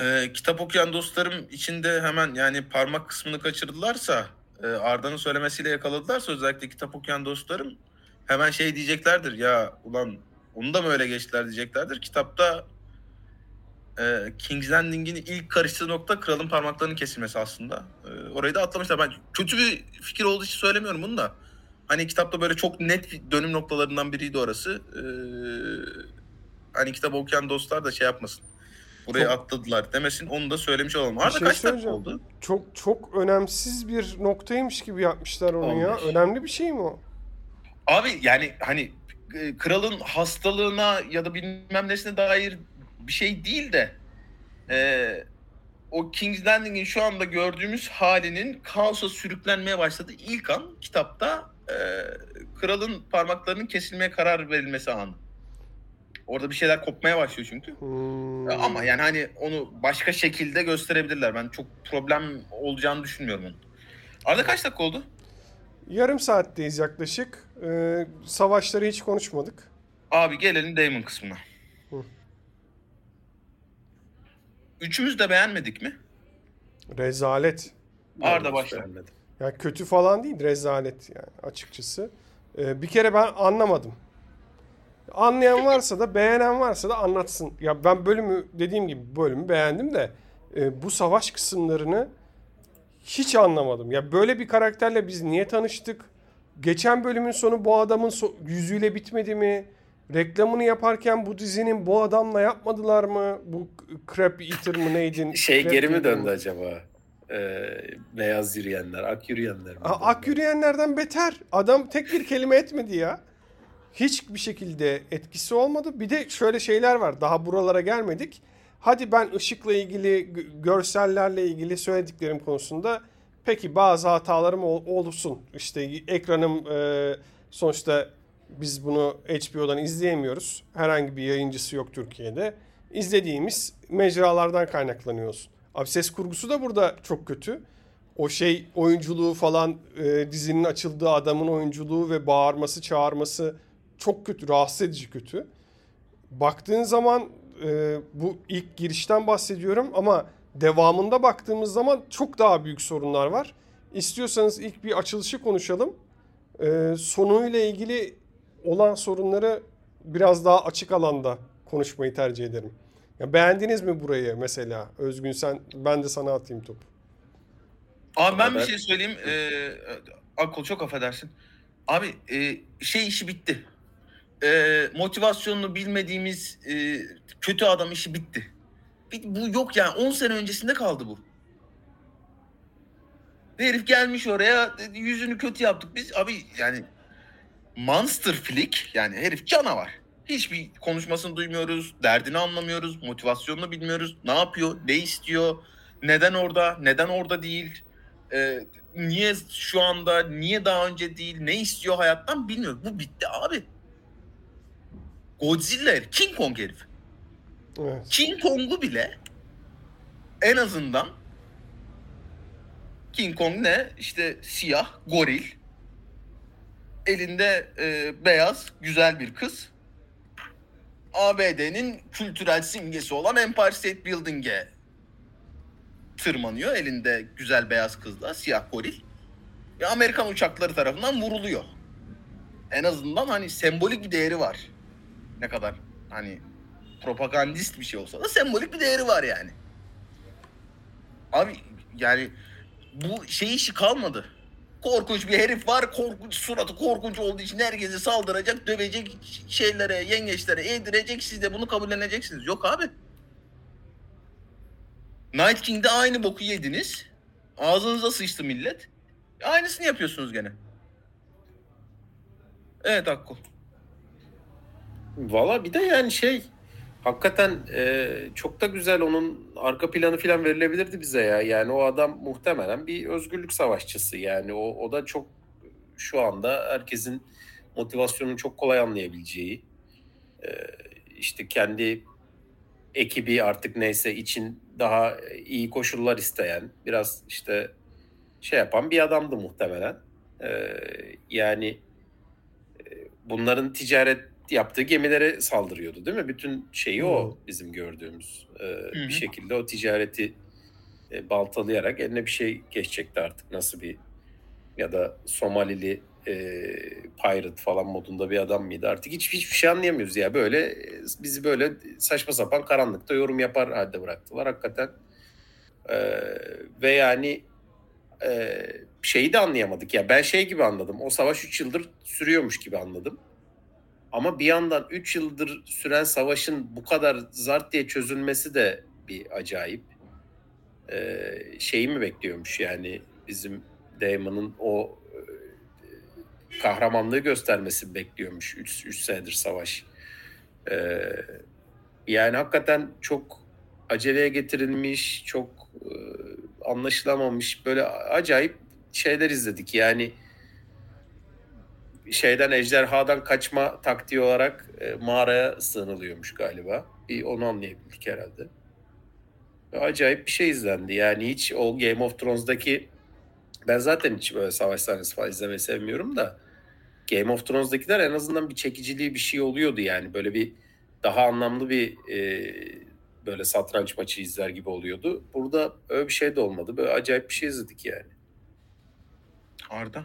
Ee, kitap okuyan dostlarım içinde hemen yani parmak kısmını kaçırdılarsa e, Arda'nın söylemesiyle yakaladılarsa özellikle kitap okuyan dostlarım hemen şey diyeceklerdir ya ulan onu da mı öyle geçtiler diyeceklerdir. Kitapta e, King's Landing'in ilk karıştığı nokta kralın parmaklarının kesilmesi aslında. E, orayı da atlamışlar. Ben kötü bir fikir olduğu için söylemiyorum bunu da. Hani kitapta böyle çok net bir dönüm noktalarından biriydi orası. E, hani kitap okuyan dostlar da şey yapmasın. Buraya
Çok-
atladılar demesin. Onu da söylemiş olalım. Arada
şey
kaç dakika oldu?
Çok çok önemsiz bir noktaymış gibi yapmışlar onu ya.
15.
Önemli bir şey mi o?
Abi yani hani e, kralın hastalığına ya da bilmem nesine dair bir şey değil de e, o King's Landing'in şu anda gördüğümüz halinin kaosa sürüklenmeye başladığı ilk an kitapta e, kralın parmaklarının kesilmeye karar verilmesi anı. Orada bir şeyler kopmaya başlıyor çünkü.
Hmm.
Ama yani hani onu başka şekilde gösterebilirler. Ben çok problem olacağını düşünmüyorum onun. Arada kaç dakika oldu?
Yarım saatteyiz yaklaşık. Ee, savaşları hiç konuşmadık.
Abi gelelim Damon kısmına.
Hı.
üçümüz de beğenmedik mi?
Rezalet.
Arda
hiç
başla.
beğenmedim.
Yani kötü falan değil, rezalet yani açıkçası. Ee, bir kere ben anlamadım. Anlayan varsa da beğenen varsa da anlatsın. Ya ben bölümü dediğim gibi bölümü beğendim de e, bu savaş kısımlarını hiç anlamadım. Ya böyle bir karakterle biz niye tanıştık? Geçen bölümün sonu bu adamın so- yüzüyle bitmedi mi? Reklamını yaparken bu dizinin bu adamla yapmadılar mı? Bu Crap Eater mı neydi?
Şey
Crap
geri mi döndü acaba? Ee, beyaz yürüyenler, ak yürüyenler mi?
A- Ak yürüyenlerden beter. Adam tek bir kelime etmedi ya. Hiçbir şekilde etkisi olmadı. Bir de şöyle şeyler var. Daha buralara gelmedik. Hadi ben ışıkla ilgili, görsellerle ilgili söylediklerim konusunda peki bazı hatalarım ol- olsun. İşte ekranım e, sonuçta biz bunu HBO'dan izleyemiyoruz. Herhangi bir yayıncısı yok Türkiye'de. İzlediğimiz mecralardan kaynaklanıyoruz. Abi ses kurgusu da burada çok kötü. O şey oyunculuğu falan e, dizinin açıldığı adamın oyunculuğu ve bağırması çağırması çok kötü, rahatsız edici kötü. Baktığın zaman e, bu ilk girişten bahsediyorum ama devamında baktığımız zaman çok daha büyük sorunlar var. İstiyorsanız ilk bir açılışı konuşalım. E, sonuyla ilgili olan sorunları biraz daha açık alanda konuşmayı tercih ederim. Ya beğendiniz mi burayı mesela? Özgün sen ben de sana atayım topu.
Abi ben bir şey söyleyeyim. Ee, Akol çok affedersin. Abi e, şey işi bitti. Ee, motivasyonunu bilmediğimiz e, kötü adam işi bitti. Bu yok yani 10 sene öncesinde kaldı bu. Herif gelmiş oraya yüzünü kötü yaptık biz. Abi yani Monster Flick yani herif canavar. Hiçbir konuşmasını duymuyoruz, derdini anlamıyoruz, motivasyonunu bilmiyoruz. Ne yapıyor, ne istiyor, neden orada, neden orada değil, e, niye şu anda, niye daha önce değil, ne istiyor hayattan bilmiyoruz. Bu bitti abi. Godzilla herif, King Kong herif.
Evet.
King Kong'u bile en azından King Kong ne? İşte siyah, goril. Elinde e, beyaz, güzel bir kız. ABD'nin kültürel simgesi olan Empire State Building'e tırmanıyor. Elinde güzel beyaz kızla, siyah goril. Ve Amerikan uçakları tarafından vuruluyor. En azından hani sembolik bir değeri var. Ne kadar hani propagandist bir şey olsa da sembolik bir değeri var yani. Abi yani bu şey işi kalmadı. Korkunç bir herif var. Korkunç suratı korkunç olduğu için herkese saldıracak, dövecek şeylere, yengeçlere yedirecek. Siz de bunu kabulleneceksiniz. Yok abi. Night King'de aynı boku yediniz. Ağzınıza sıçtı millet. Aynısını yapıyorsunuz gene. Evet Akko.
Valla bir de yani şey hakikaten e, çok da güzel onun arka planı falan verilebilirdi bize ya. Yani o adam muhtemelen bir özgürlük savaşçısı. Yani o, o da çok şu anda herkesin motivasyonunu çok kolay anlayabileceği e, işte kendi ekibi artık neyse için daha iyi koşullar isteyen biraz işte şey yapan bir adamdı muhtemelen. E, yani e, bunların ticaret yaptığı gemilere saldırıyordu değil mi? Bütün şeyi o bizim gördüğümüz.
Hı.
bir şekilde o ticareti e, baltalayarak eline bir şey geçecekti artık. Nasıl bir ya da Somalili e, pirate falan modunda bir adam mıydı artık hiç hiçbir şey anlayamıyoruz ya böyle e, bizi böyle saçma sapan karanlıkta yorum yapar halde bıraktılar hakikaten Ee, ve yani e, şeyi de anlayamadık ya ben şey gibi anladım o savaş 3 yıldır sürüyormuş gibi anladım ama bir yandan 3 yıldır süren savaşın bu kadar zart diye çözülmesi de bir acayip. Ee, şeyi mi bekliyormuş yani bizim Damon'ın o e, kahramanlığı göstermesi bekliyormuş 3 senedir savaş. Ee, yani hakikaten çok aceleye getirilmiş, çok e, anlaşılamamış böyle acayip şeyler izledik. Yani şeyden ejderhadan kaçma taktiği olarak e, mağaraya sığınılıyormuş galiba. Bir onu anlayabildik herhalde. Ve acayip bir şey izlendi. Yani hiç o Game of Thrones'daki ben zaten hiç böyle savaş sahnesi falan izlemeyi sevmiyorum da Game of Thrones'dakiler en azından bir çekiciliği bir şey oluyordu yani. Böyle bir daha anlamlı bir e, böyle satranç maçı izler gibi oluyordu. Burada öyle bir şey de olmadı. Böyle acayip bir şey izledik yani.
Arda.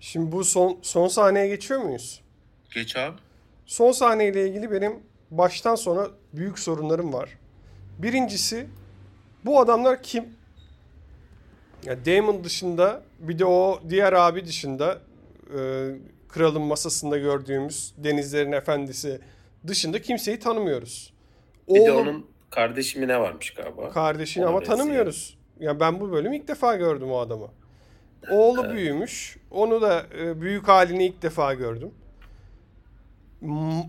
Şimdi bu son son sahneye geçiyor muyuz?
Geç abi.
Son sahneyle ilgili benim baştan sona büyük sorunlarım var. Birincisi bu adamlar kim? Ya Damon dışında bir de o diğer abi dışında e, kralın masasında gördüğümüz denizlerin efendisi dışında kimseyi tanımıyoruz.
Bir de
Oğlum-
onun kardeşi mi ne varmış galiba?
Kardeşini
Ona
ama
benziyor.
tanımıyoruz. Ya ben bu bölüm ilk defa gördüm o adamı. Oğlu
Evet.
büyümüş. Onu da e, büyük halini ilk defa gördüm.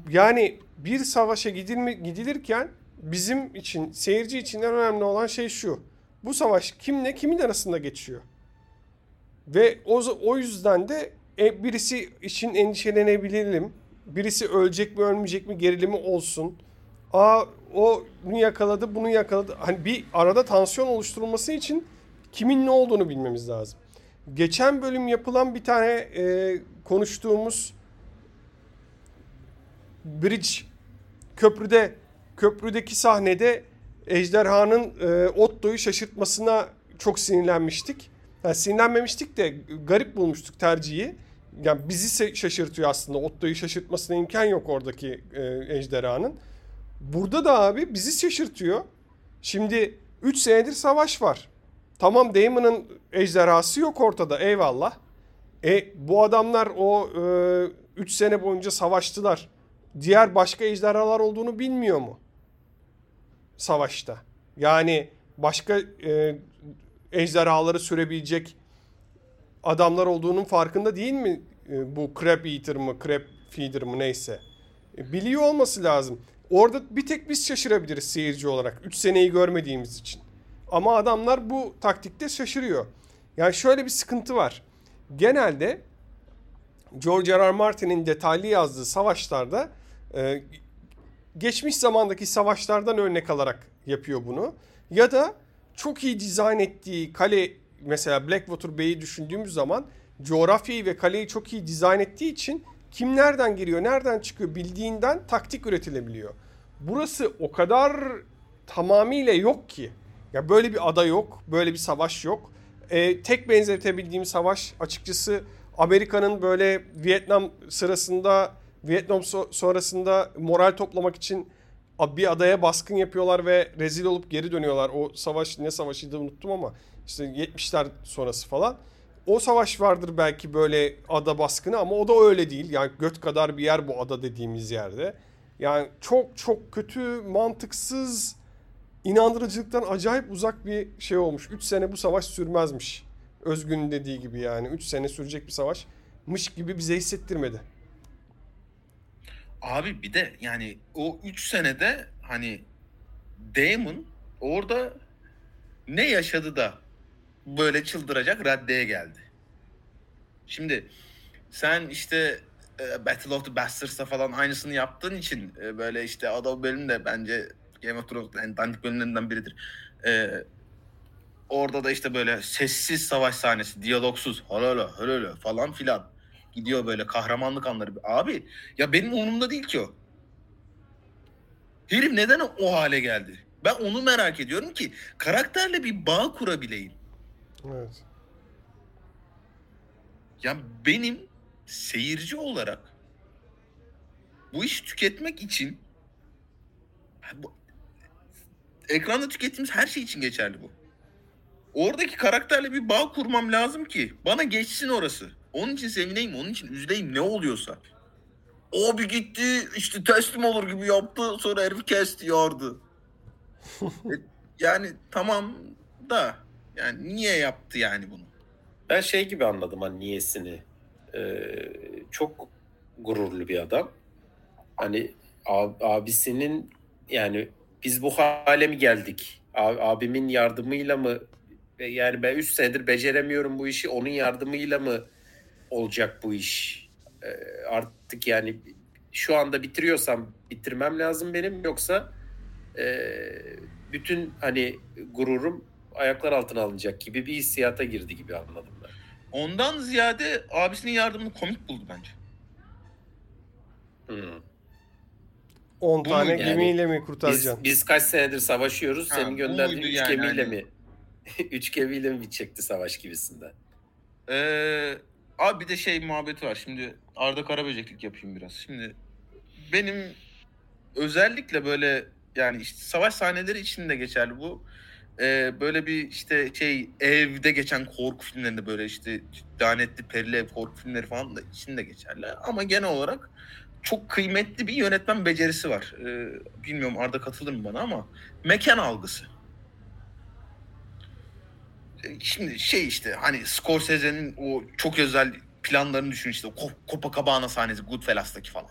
Yani bir savaşa gidilme, gidilirken bizim için, seyirci için en önemli olan şey şu. Bu savaş kimle kimin arasında geçiyor? Ve o, o yüzden de e, birisi için endişelenebilirim. Birisi ölecek mi ölmeyecek mi gerilimi olsun. Aa o bunu yakaladı bunu yakaladı. Hani bir arada tansiyon oluşturulması için kimin ne olduğunu bilmemiz lazım. Geçen bölüm yapılan bir tane e, konuştuğumuz bridge köprüde köprüdeki sahnede ejderhanın e, Otto'yu şaşırtmasına çok sinirlenmiştik. Yani sinirlenmemiştik de garip bulmuştuk tercihi. Yani bizi şaşırtıyor aslında. Otto'yu şaşırtmasına imkan yok oradaki e, ejderhanın. Burada da abi bizi şaşırtıyor. Şimdi 3 senedir savaş var. Tamam Damon'ın ejderhası yok ortada eyvallah. E bu adamlar o 3 sene boyunca savaştılar. Diğer başka ejderhalar olduğunu bilmiyor mu? Savaşta. Yani başka e, ejderhaları sürebilecek adamlar olduğunun farkında değil mi? E, bu crab eater mı, crab feeder mı neyse. E, biliyor olması lazım. Orada bir tek biz şaşırabiliriz seyirci olarak. 3 seneyi görmediğimiz için. Ama adamlar bu taktikte şaşırıyor. Yani şöyle bir sıkıntı var. Genelde George R. R. Martin'in detaylı yazdığı savaşlarda e, geçmiş zamandaki savaşlardan örnek alarak yapıyor bunu. Ya da çok iyi dizayn ettiği kale mesela Blackwater Bay'i düşündüğümüz zaman coğrafyayı ve kaleyi çok iyi dizayn ettiği için kim nereden giriyor, nereden çıkıyor bildiğinden taktik üretilebiliyor. Burası o kadar tamamıyla yok ki. Ya böyle bir ada yok, böyle bir savaş yok. Ee, tek benzetebildiğim savaş açıkçası Amerika'nın böyle Vietnam sırasında, Vietnam so- sonrasında moral toplamak için bir adaya baskın yapıyorlar ve rezil olup geri dönüyorlar. O savaş ne savaşıydı unuttum ama işte 70'ler sonrası falan. O savaş vardır belki böyle ada baskını ama o da öyle değil. Yani göt kadar bir yer bu ada dediğimiz yerde. Yani çok çok kötü, mantıksız, inandırıcılıktan acayip uzak bir şey olmuş. 3 sene bu savaş sürmezmiş. Özgün'ün dediği gibi yani. 3 sene sürecek bir savaşmış gibi bize hissettirmedi.
Abi bir de yani o 3 senede hani Damon orada ne yaşadı da böyle çıldıracak raddeye geldi. Şimdi sen işte e, Battle of the Bastards'ta falan aynısını yaptığın için e, böyle işte adam bölüm de bence Game of Thrones en dandik bölümlerinden biridir. E, orada da işte böyle sessiz savaş sahnesi, diyalogsuz, halala halala falan filan gidiyor böyle kahramanlık anları. Abi ya benim umurumda değil ki o. Herif neden o hale geldi? Ben onu merak ediyorum ki karakterle bir bağ kurabileyim.
Evet.
Ya benim seyirci olarak bu işi tüketmek için bu, ekranda tükettiğimiz her şey için geçerli bu. Oradaki karakterle bir bağ kurmam lazım ki bana geçsin orası. Onun için sevineyim, onun için üzüleyim ne oluyorsa. O bir gitti işte teslim olur gibi yaptı sonra herif kesti yardı. E, yani tamam da yani niye yaptı yani bunu?
Ben şey gibi anladım hani niyesini. Ee, çok gururlu bir adam. Hani ab- abisinin yani biz bu hale mi geldik? Abimin yardımıyla mı? Yani ben 3 senedir beceremiyorum bu işi. Onun yardımıyla mı olacak bu iş? Ee, artık yani şu anda bitiriyorsam bitirmem lazım benim yoksa e, bütün hani gururum ayaklar altına alınacak gibi bir hissiyata girdi gibi anladım ben.
Ondan ziyade abisinin yardımını komik buldu bence.
Hmm.
10
Bu
tane
muydu
yani?
gemiyle mi
Biz,
kurtaracaksın?
biz kaç senedir savaşıyoruz.
Ha,
Senin gönderdiğin
muydu
üç
yani
gemiyle
hani?
mi? üç gemiyle mi bitecekti savaş gibisinden?
Ee, abi bir de şey muhabbeti var. Şimdi Arda Karaböceklik yapayım biraz. Şimdi benim özellikle böyle yani işte savaş sahneleri için de geçerli bu. Ee, böyle bir işte şey evde geçen korku filmlerinde böyle işte lanetli perili ev korku filmleri falan da için de geçerli. Ama genel olarak çok kıymetli bir yönetmen becerisi var. Ee, bilmiyorum Arda katılır mı bana ama mekan algısı. E, Şimdi şey işte hani Scorsese'nin o çok özel planlarını düşün işte Ko- Copacabana sahnesi Goodfellas'taki falan.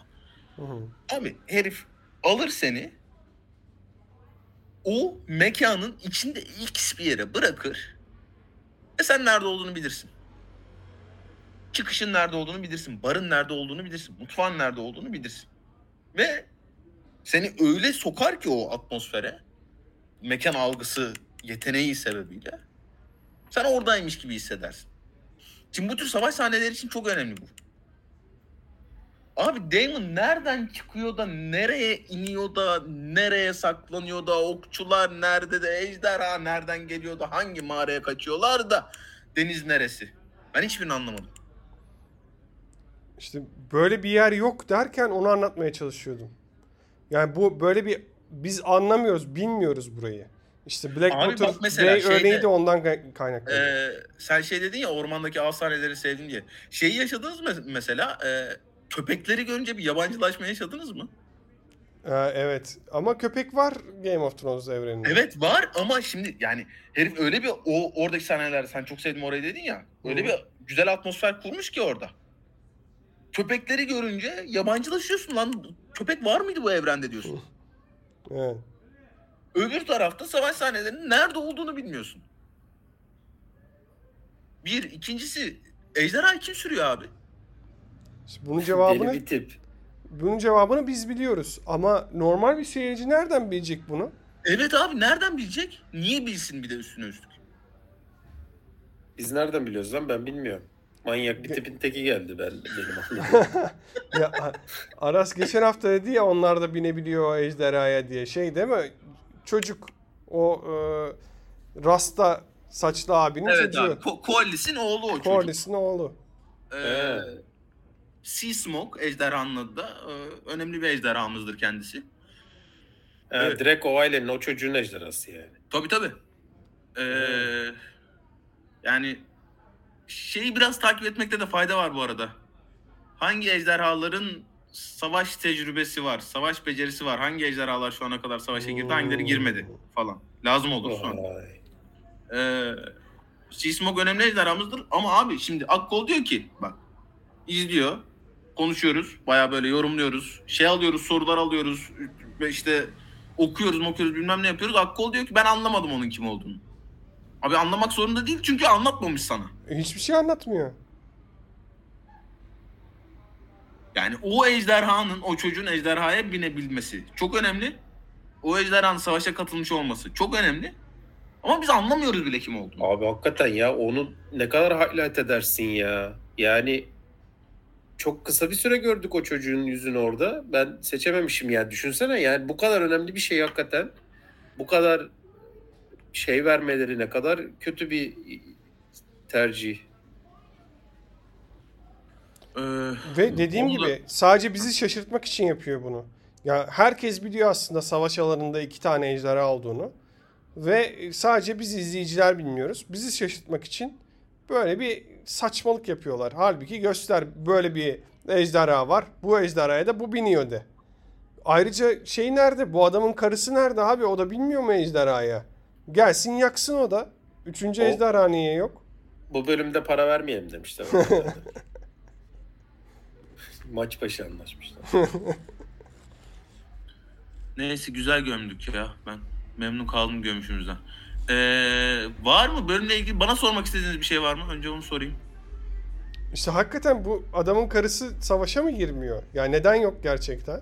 Hı hı.
Abi herif alır seni o mekanın içinde X bir yere bırakır ve sen nerede olduğunu bilirsin. Çıkışın nerede olduğunu bilirsin. Barın nerede olduğunu bilirsin. Mutfağın nerede olduğunu bilirsin. Ve seni öyle sokar ki o atmosfere mekan algısı yeteneği sebebiyle sen oradaymış gibi hissedersin. Şimdi bu tür savaş sahneleri için çok önemli bu. Abi Damon nereden çıkıyor da nereye iniyor da nereye saklanıyor da okçular nerede de ejderha nereden geliyor da hangi mağaraya kaçıyorlar da deniz neresi? Ben hiçbirini anlamadım.
İşte böyle bir yer yok derken onu anlatmaya çalışıyordum. Yani bu böyle bir biz anlamıyoruz, bilmiyoruz burayı. İşte Blackwater Bay
şeyde-
örneği de ondan kay- kaynaklı.
Ee, sen şey dedin ya ormandaki av sahneleri sevdim diye. Şeyi yaşadınız mı mesela? E, köpekleri görünce bir yabancılaşma yaşadınız mı?
Ee, evet ama köpek var Game of Thrones evreninde.
Evet var ama şimdi yani herif öyle bir o oradaki sahnelerde sen çok sevdim orayı dedin ya. Öyle
Hı.
bir güzel atmosfer kurmuş ki orada. Köpekleri görünce yabancılaşıyorsun lan. Köpek var mıydı bu evrende diyorsun.
Evet.
Öbür tarafta savaş sahnelerinin nerede olduğunu bilmiyorsun. Bir, ikincisi ejderha kim sürüyor abi?
İşte bunun
Deli
cevabını
bir tip.
bunun cevabını biz biliyoruz ama normal bir seyirci nereden bilecek bunu?
Evet abi nereden bilecek? Niye bilsin bir de üstüne üstlük?
Biz nereden biliyoruz lan ben bilmiyorum. Manyak bir tipin teki geldi ben benim
ya Aras geçen hafta dedi ya onlar da binebiliyor ejderhaya diye. Şey değil mi? Çocuk o e, rasta saçlı abinin
Evet
çocuğu.
abi. Ko- Corliss'in oğlu o çocuk.
Corliss'in oğlu.
Ee,
He.
Sea Smoke ejderhanın adı da e, önemli bir ejderhamızdır kendisi.
Ha,
Evet.
Direkt o ailenin o çocuğun ejderhası yani.
Tabii tabii. Ee, yani şeyi biraz takip etmekte de fayda var bu arada. Hangi ejderhaların savaş tecrübesi var, savaş becerisi var, hangi ejderhalar şu ana kadar savaşa girdi, hangileri girmedi falan. Lazım olur sonra.
Vay.
Ee, Sea Smoke önemli ejderhamızdır ama abi şimdi Akkol diyor ki bak izliyor, konuşuyoruz, baya böyle yorumluyoruz, şey alıyoruz, sorular alıyoruz işte okuyoruz, okuyoruz bilmem ne yapıyoruz. Akkol diyor ki ben anlamadım onun kim olduğunu. Abi anlamak zorunda değil çünkü anlatmamış sana.
Hiçbir şey anlatmıyor.
Yani o ejderhanın, o çocuğun ejderhaya binebilmesi çok önemli. O ejderhanın savaşa katılmış olması çok önemli. Ama biz anlamıyoruz bile kim olduğunu.
Abi hakikaten ya onu ne kadar highlight edersin ya. Yani çok kısa bir süre gördük o çocuğun yüzünü orada. Ben seçememişim ya. Düşünsene yani bu kadar önemli bir şey hakikaten. Bu kadar şey vermeleri ne kadar kötü bir tercih.
Ee,
Ve dediğim
da-
gibi sadece bizi şaşırtmak için yapıyor bunu. Ya herkes biliyor aslında savaş alanında iki tane ejderha olduğunu. Ve sadece biz izleyiciler bilmiyoruz. Bizi şaşırtmak için böyle bir saçmalık yapıyorlar. Halbuki göster böyle bir ejderha var. Bu ejderhaya da bu biniyor de. Ayrıca şey nerede? Bu adamın karısı nerede abi? O da bilmiyor mu ejderhaya? Gelsin yaksın o da. Üçüncü
O-
ejderha niye yok?
Bu bölümde para vermeyelim demişler. Maç başı anlaşmışlar.
Neyse güzel gömdük ya. Ben memnun kaldım gömüşümüzden. Ee, var mı bölümle ilgili bana sormak istediğiniz bir şey var mı? Önce onu sorayım.
İşte hakikaten bu adamın karısı savaşa mı girmiyor? Ya neden yok gerçekten?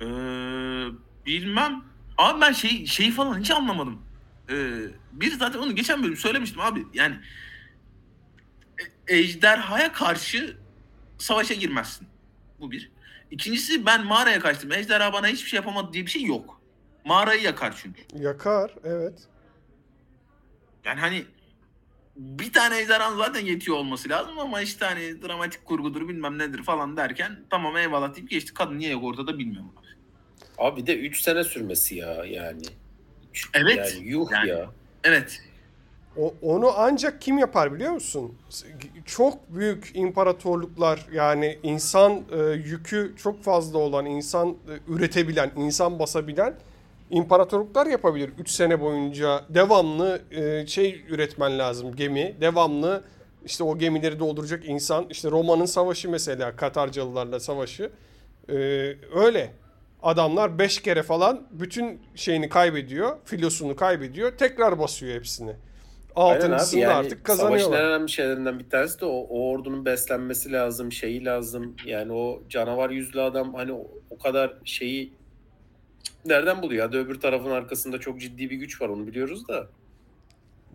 Ee, bilmem. Abi ben şey şeyi falan hiç anlamadım. Ee, bir zaten onu geçen bölüm söylemiştim abi. Yani e- ejderhaya karşı savaşa girmezsin. Bu bir. İkincisi ben mağaraya kaçtım. Ejderha bana hiçbir şey yapamadı diye bir şey yok. Mağarayı yakar çünkü.
Yakar evet.
Yani hani bir tane ejderhan zaten yetiyor olması lazım ama işte hani dramatik kurgudur bilmem nedir falan derken tamam eyvallah deyip geçti. Kadın niye yok ortada bilmiyorum. abi.
Abi bir de 3 sene sürmesi ya yani. Üç-
Evet.
Yani yuh
Yani-
ya.
Evet.
O, onu ancak kim yapar biliyor musun? Çok büyük imparatorluklar yani insan e, yükü çok fazla olan, insan e, üretebilen, insan basabilen imparatorluklar yapabilir. 3 sene boyunca devamlı e, şey üretmen lazım gemi. Devamlı işte o gemileri dolduracak insan. İşte Roma'nın savaşı mesela Katarcalılarla savaşı. E, öyle. Adamlar 5 kere falan bütün şeyini kaybediyor. Filosunu kaybediyor. Tekrar basıyor hepsini. Altıncısında
yani
artık
savaşın en
kazanıyorlar.
önemli şeylerinden bir tanesi de o, o ordunun beslenmesi lazım, şeyi lazım. Yani o canavar yüzlü adam hani o, o kadar şeyi nereden buluyor? Hadi öbür tarafın arkasında çok ciddi bir güç var onu biliyoruz da.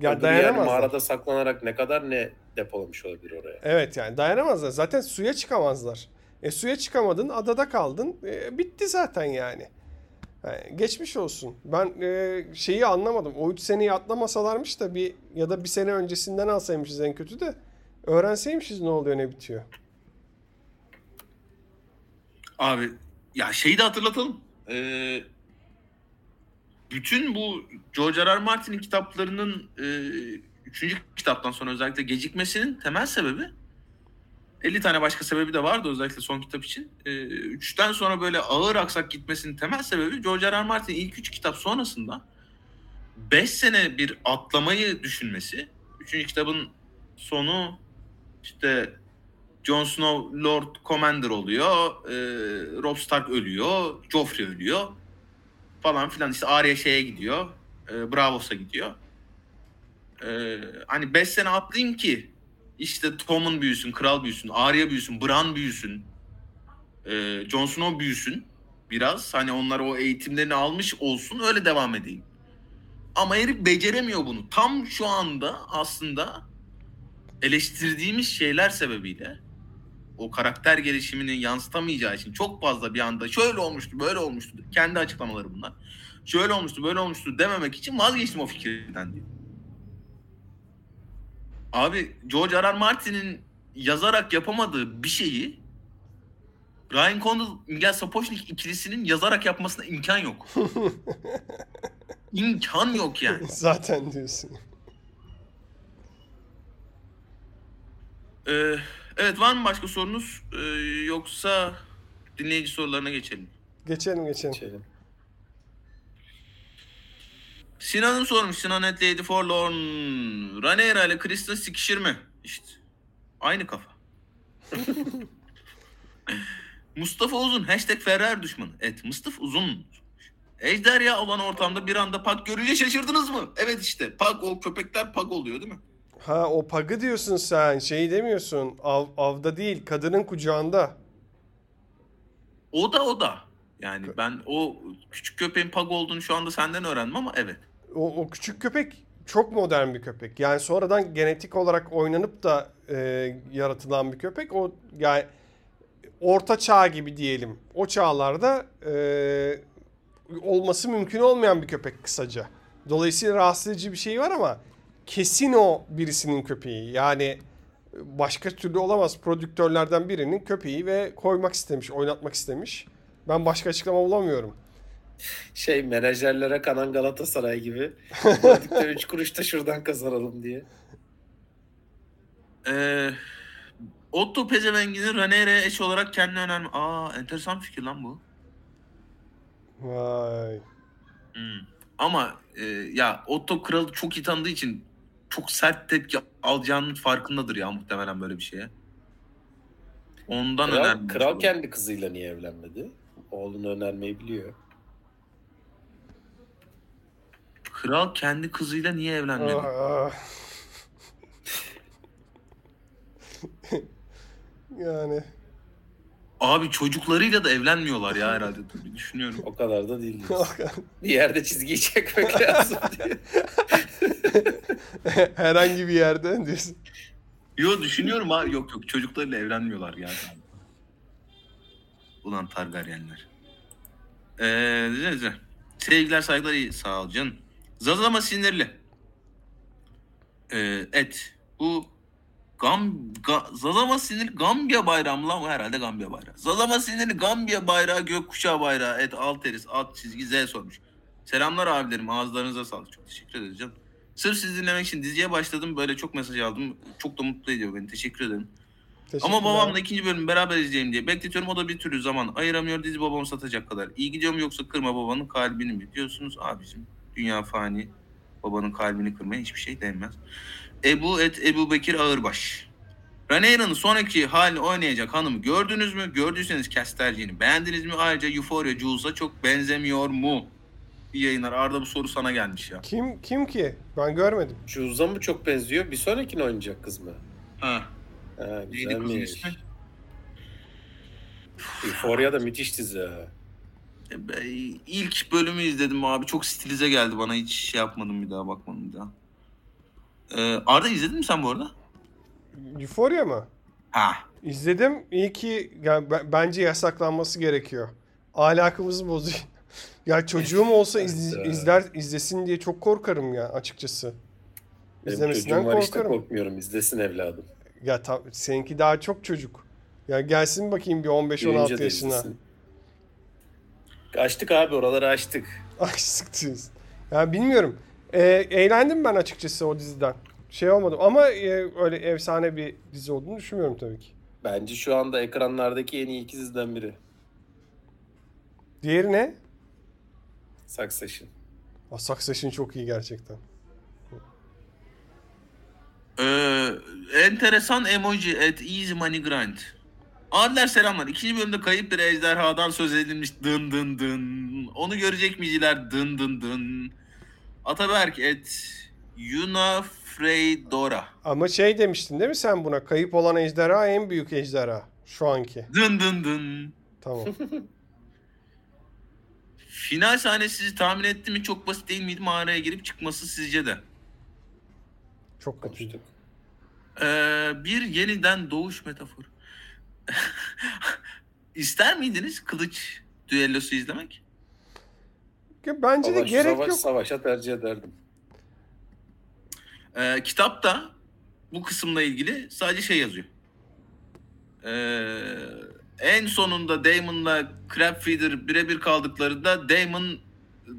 Ya
Öbürü yani mağarada saklanarak ne kadar ne depolamış olabilir oraya.
Evet yani dayanamazlar. Zaten suya çıkamazlar. E suya çıkamadın, adada kaldın. E, bitti zaten yani. Yani geçmiş olsun. Ben e, şeyi anlamadım. O 3 seneyi atlamasalarmış da bir ya da bir sene öncesinden alsaymışız en kötü de öğrenseymişiz ne oluyor ne bitiyor.
Abi ya şeyi de hatırlatalım. Ee, bütün bu George R. R. Martin'in kitaplarının e, üçüncü kitaptan sonra özellikle gecikmesinin temel sebebi 50 tane başka sebebi de vardı özellikle son kitap için. Ee, üçten sonra böyle ağır aksak gitmesinin temel sebebi George R. R. Martin ilk üç kitap sonrasında 5 sene bir atlamayı düşünmesi. Üçüncü kitabın sonu işte Jon Snow Lord Commander oluyor. E, Robb Stark ölüyor. Joffrey ölüyor. Falan filan. İşte Arya şeye gidiyor. E, Bravos'a gidiyor. E, hani 5 sene atlayayım ki işte Tom'un büyüsün, Kral büyüsün, Arya büyüsün, Bran büyüsün. E, Jon Snow büyüsün. Biraz hani onlar o eğitimlerini almış olsun öyle devam edeyim. Ama herif beceremiyor bunu. Tam şu anda aslında eleştirdiğimiz şeyler sebebiyle o karakter gelişimini yansıtamayacağı için çok fazla bir anda şöyle olmuştu, böyle olmuştu. Kendi açıklamaları bunlar. Şöyle olmuştu, böyle olmuştu dememek için vazgeçtim o fikirden diyor. Abi George R. R. Martin'in yazarak yapamadığı bir şeyi Ryan Condal, Miguel Sapochnik ikilisinin yazarak yapmasına imkan yok. imkan yok yani.
Zaten diyorsun.
Ee, evet var mı başka sorunuz? Ee, yoksa dinleyici sorularına geçelim.
Geçelim geçelim.
Şeyden.
Sinan'ın sormuş. Sinan et Lady Forlorn. Rhaenyra ile Kristen sikişir mi? İşte. Aynı kafa. Mustafa Uzun. Hashtag Ferrer düşmanı. Evet Mustafa Uzun. Ejderha olan ortamda bir anda pak görünce şaşırdınız mı? Evet işte. Pak o köpekler pak oluyor değil mi?
Ha o pagı diyorsun sen. Şeyi demiyorsun. Av, avda değil, kadının kucağında.
O da o da. Yani ben o küçük köpeğin pak olduğunu şu anda senden öğrendim ama evet.
O, o küçük köpek çok modern bir köpek. Yani sonradan genetik olarak oynanıp da e, yaratılan bir köpek. O yani orta çağ gibi diyelim. O çağlarda e, olması mümkün olmayan bir köpek kısaca. Dolayısıyla rahatsız edici bir şey var ama kesin o birisinin köpeği. Yani başka türlü olamaz. Prodüktörlerden birinin köpeği ve koymak istemiş, oynatmak istemiş. Ben başka açıklama bulamıyorum.
Şey menajerlere kanan Galatasaray gibi. Prodüktör 3 kuruş da şuradan kazanalım diye.
Ee, Otto Pezevengini Rhaenyra'ya eş olarak kendine önerme. Aa enteresan fikir lan bu.
Vay.
Hmm. Ama e, ya Otto kralı çok iyi tanıdığı için çok sert tepki alacağının farkındadır ya muhtemelen böyle bir şeye. Ondan
Kral,
önermiş
kral
olur.
kendi kızıyla niye evlenmedi? Oğlunu önermeyi biliyor.
Kral kendi kızıyla niye evlenmedi?
Ah. yani
Abi çocuklarıyla da evlenmiyorlar ya herhalde. Bir düşünüyorum.
O kadar da değil. bir yerde çizgiyi çekmek lazım diye.
herhangi bir yerden diyorsun.
Yo düşünüyorum ha. Yok yok çocuklarıyla evlenmiyorlar ya. Ulan Targaryenler. Ee, sevgiler saygılar iyi. Sağ ol canım. Zazama sinirli. Ee, et. Bu Gam, Ga, Zazama sinirli Gambiya bayrağı mı lan? Bu herhalde Gambiya bayrağı. Zazama sinirli Gambiya bayrağı, gökkuşağı bayrağı. Et, alteriz, alt çizgi, Z sormuş. Selamlar abilerim. Ağızlarınıza sağlık. Çok teşekkür canım. Sırf sizi dinlemek için diziye başladım. Böyle çok mesaj aldım. Çok da mutlu ediyor beni. Teşekkür ederim. Ama babamla ikinci bölümü beraber izleyeyim diye bekletiyorum. O da bir türlü zaman ayıramıyor. Dizi babamı satacak kadar. İyi gidiyor mu yoksa kırma babanın kalbini mi? Diyorsunuz abicim. Dünya fani. Babanın kalbini kırmaya hiçbir şey değmez. Ebu et Ebu Bekir Ağırbaş. Rhaenyra'nın sonraki halini oynayacak hanımı gördünüz mü? Gördüyseniz kes tercihini. Beğendiniz mi? Ayrıca Euphoria Jules'a çok benzemiyor mu? İyi yayınlar. Arda bu soru sana gelmiş ya.
Kim kim ki? Ben görmedim.
Jule'za mı çok benziyor? Bir sonrakini oynayacak kız mı?
Ha.
Ha,
Neydi kızın
güzelmiş.
ismi?
Euphoria da müthiş dizi. ha.
İlk bölümü izledim abi. Çok stilize geldi bana. Hiç şey yapmadım bir daha bakmadım bir daha. Ee, Arda izledin mi sen bu arada?
Euphoria mı?
Ha.
İzledim. İyi ki yani b- bence yasaklanması gerekiyor. Ahlakımızı bozuyor. ya çocuğum olsa iz- izler izlesin diye çok korkarım ya açıkçası.
Benim
İzlemesinden
çocuğum var işte
korkarım.
korkmuyorum. İzlesin evladım.
Ya ta- seninki daha çok çocuk. Ya gelsin bakayım bir 15-16
Büyüyünce de
yaşına.
izlesin. Açtık abi oraları açtık.
Ay sıktınız. Ya bilmiyorum. Ee, eğlendim ben açıkçası o diziden. Şey olmadım ama e, öyle efsane bir dizi olduğunu düşünmüyorum tabii ki.
Bence şu anda ekranlardaki en iyi iki diziden biri.
Diğeri ne?
Succession.
Ah, Succession çok iyi gerçekten.
Ee, enteresan emoji at easy money grind. Adiler selamlar. İkinci bölümde kayıp bir ejderhadan söz edilmiş dın dın dın. Onu görecek miyiciler dın dın dın. Ataberk et Yuna Freydora.
Ama şey demiştin değil mi sen buna? Kayıp olan ejderha en büyük ejderha. Şu anki.
Dın dın dın.
Tamam.
Final sahnesi sizi tahmin etti mi? Çok basit değil miydi mağaraya girip çıkması sizce de?
Çok kötüydü.
Ee, bir yeniden doğuş metaforu. İster miydiniz kılıç düellosu izlemek?
Ya Bence de
Savaş,
gerek
savaş,
yok.
savaşa tercih ederdim.
Ee, kitapta bu kısımla ilgili sadece şey yazıyor. Ee, en sonunda Daemon'la Crabfeeder birebir kaldıklarında Daemon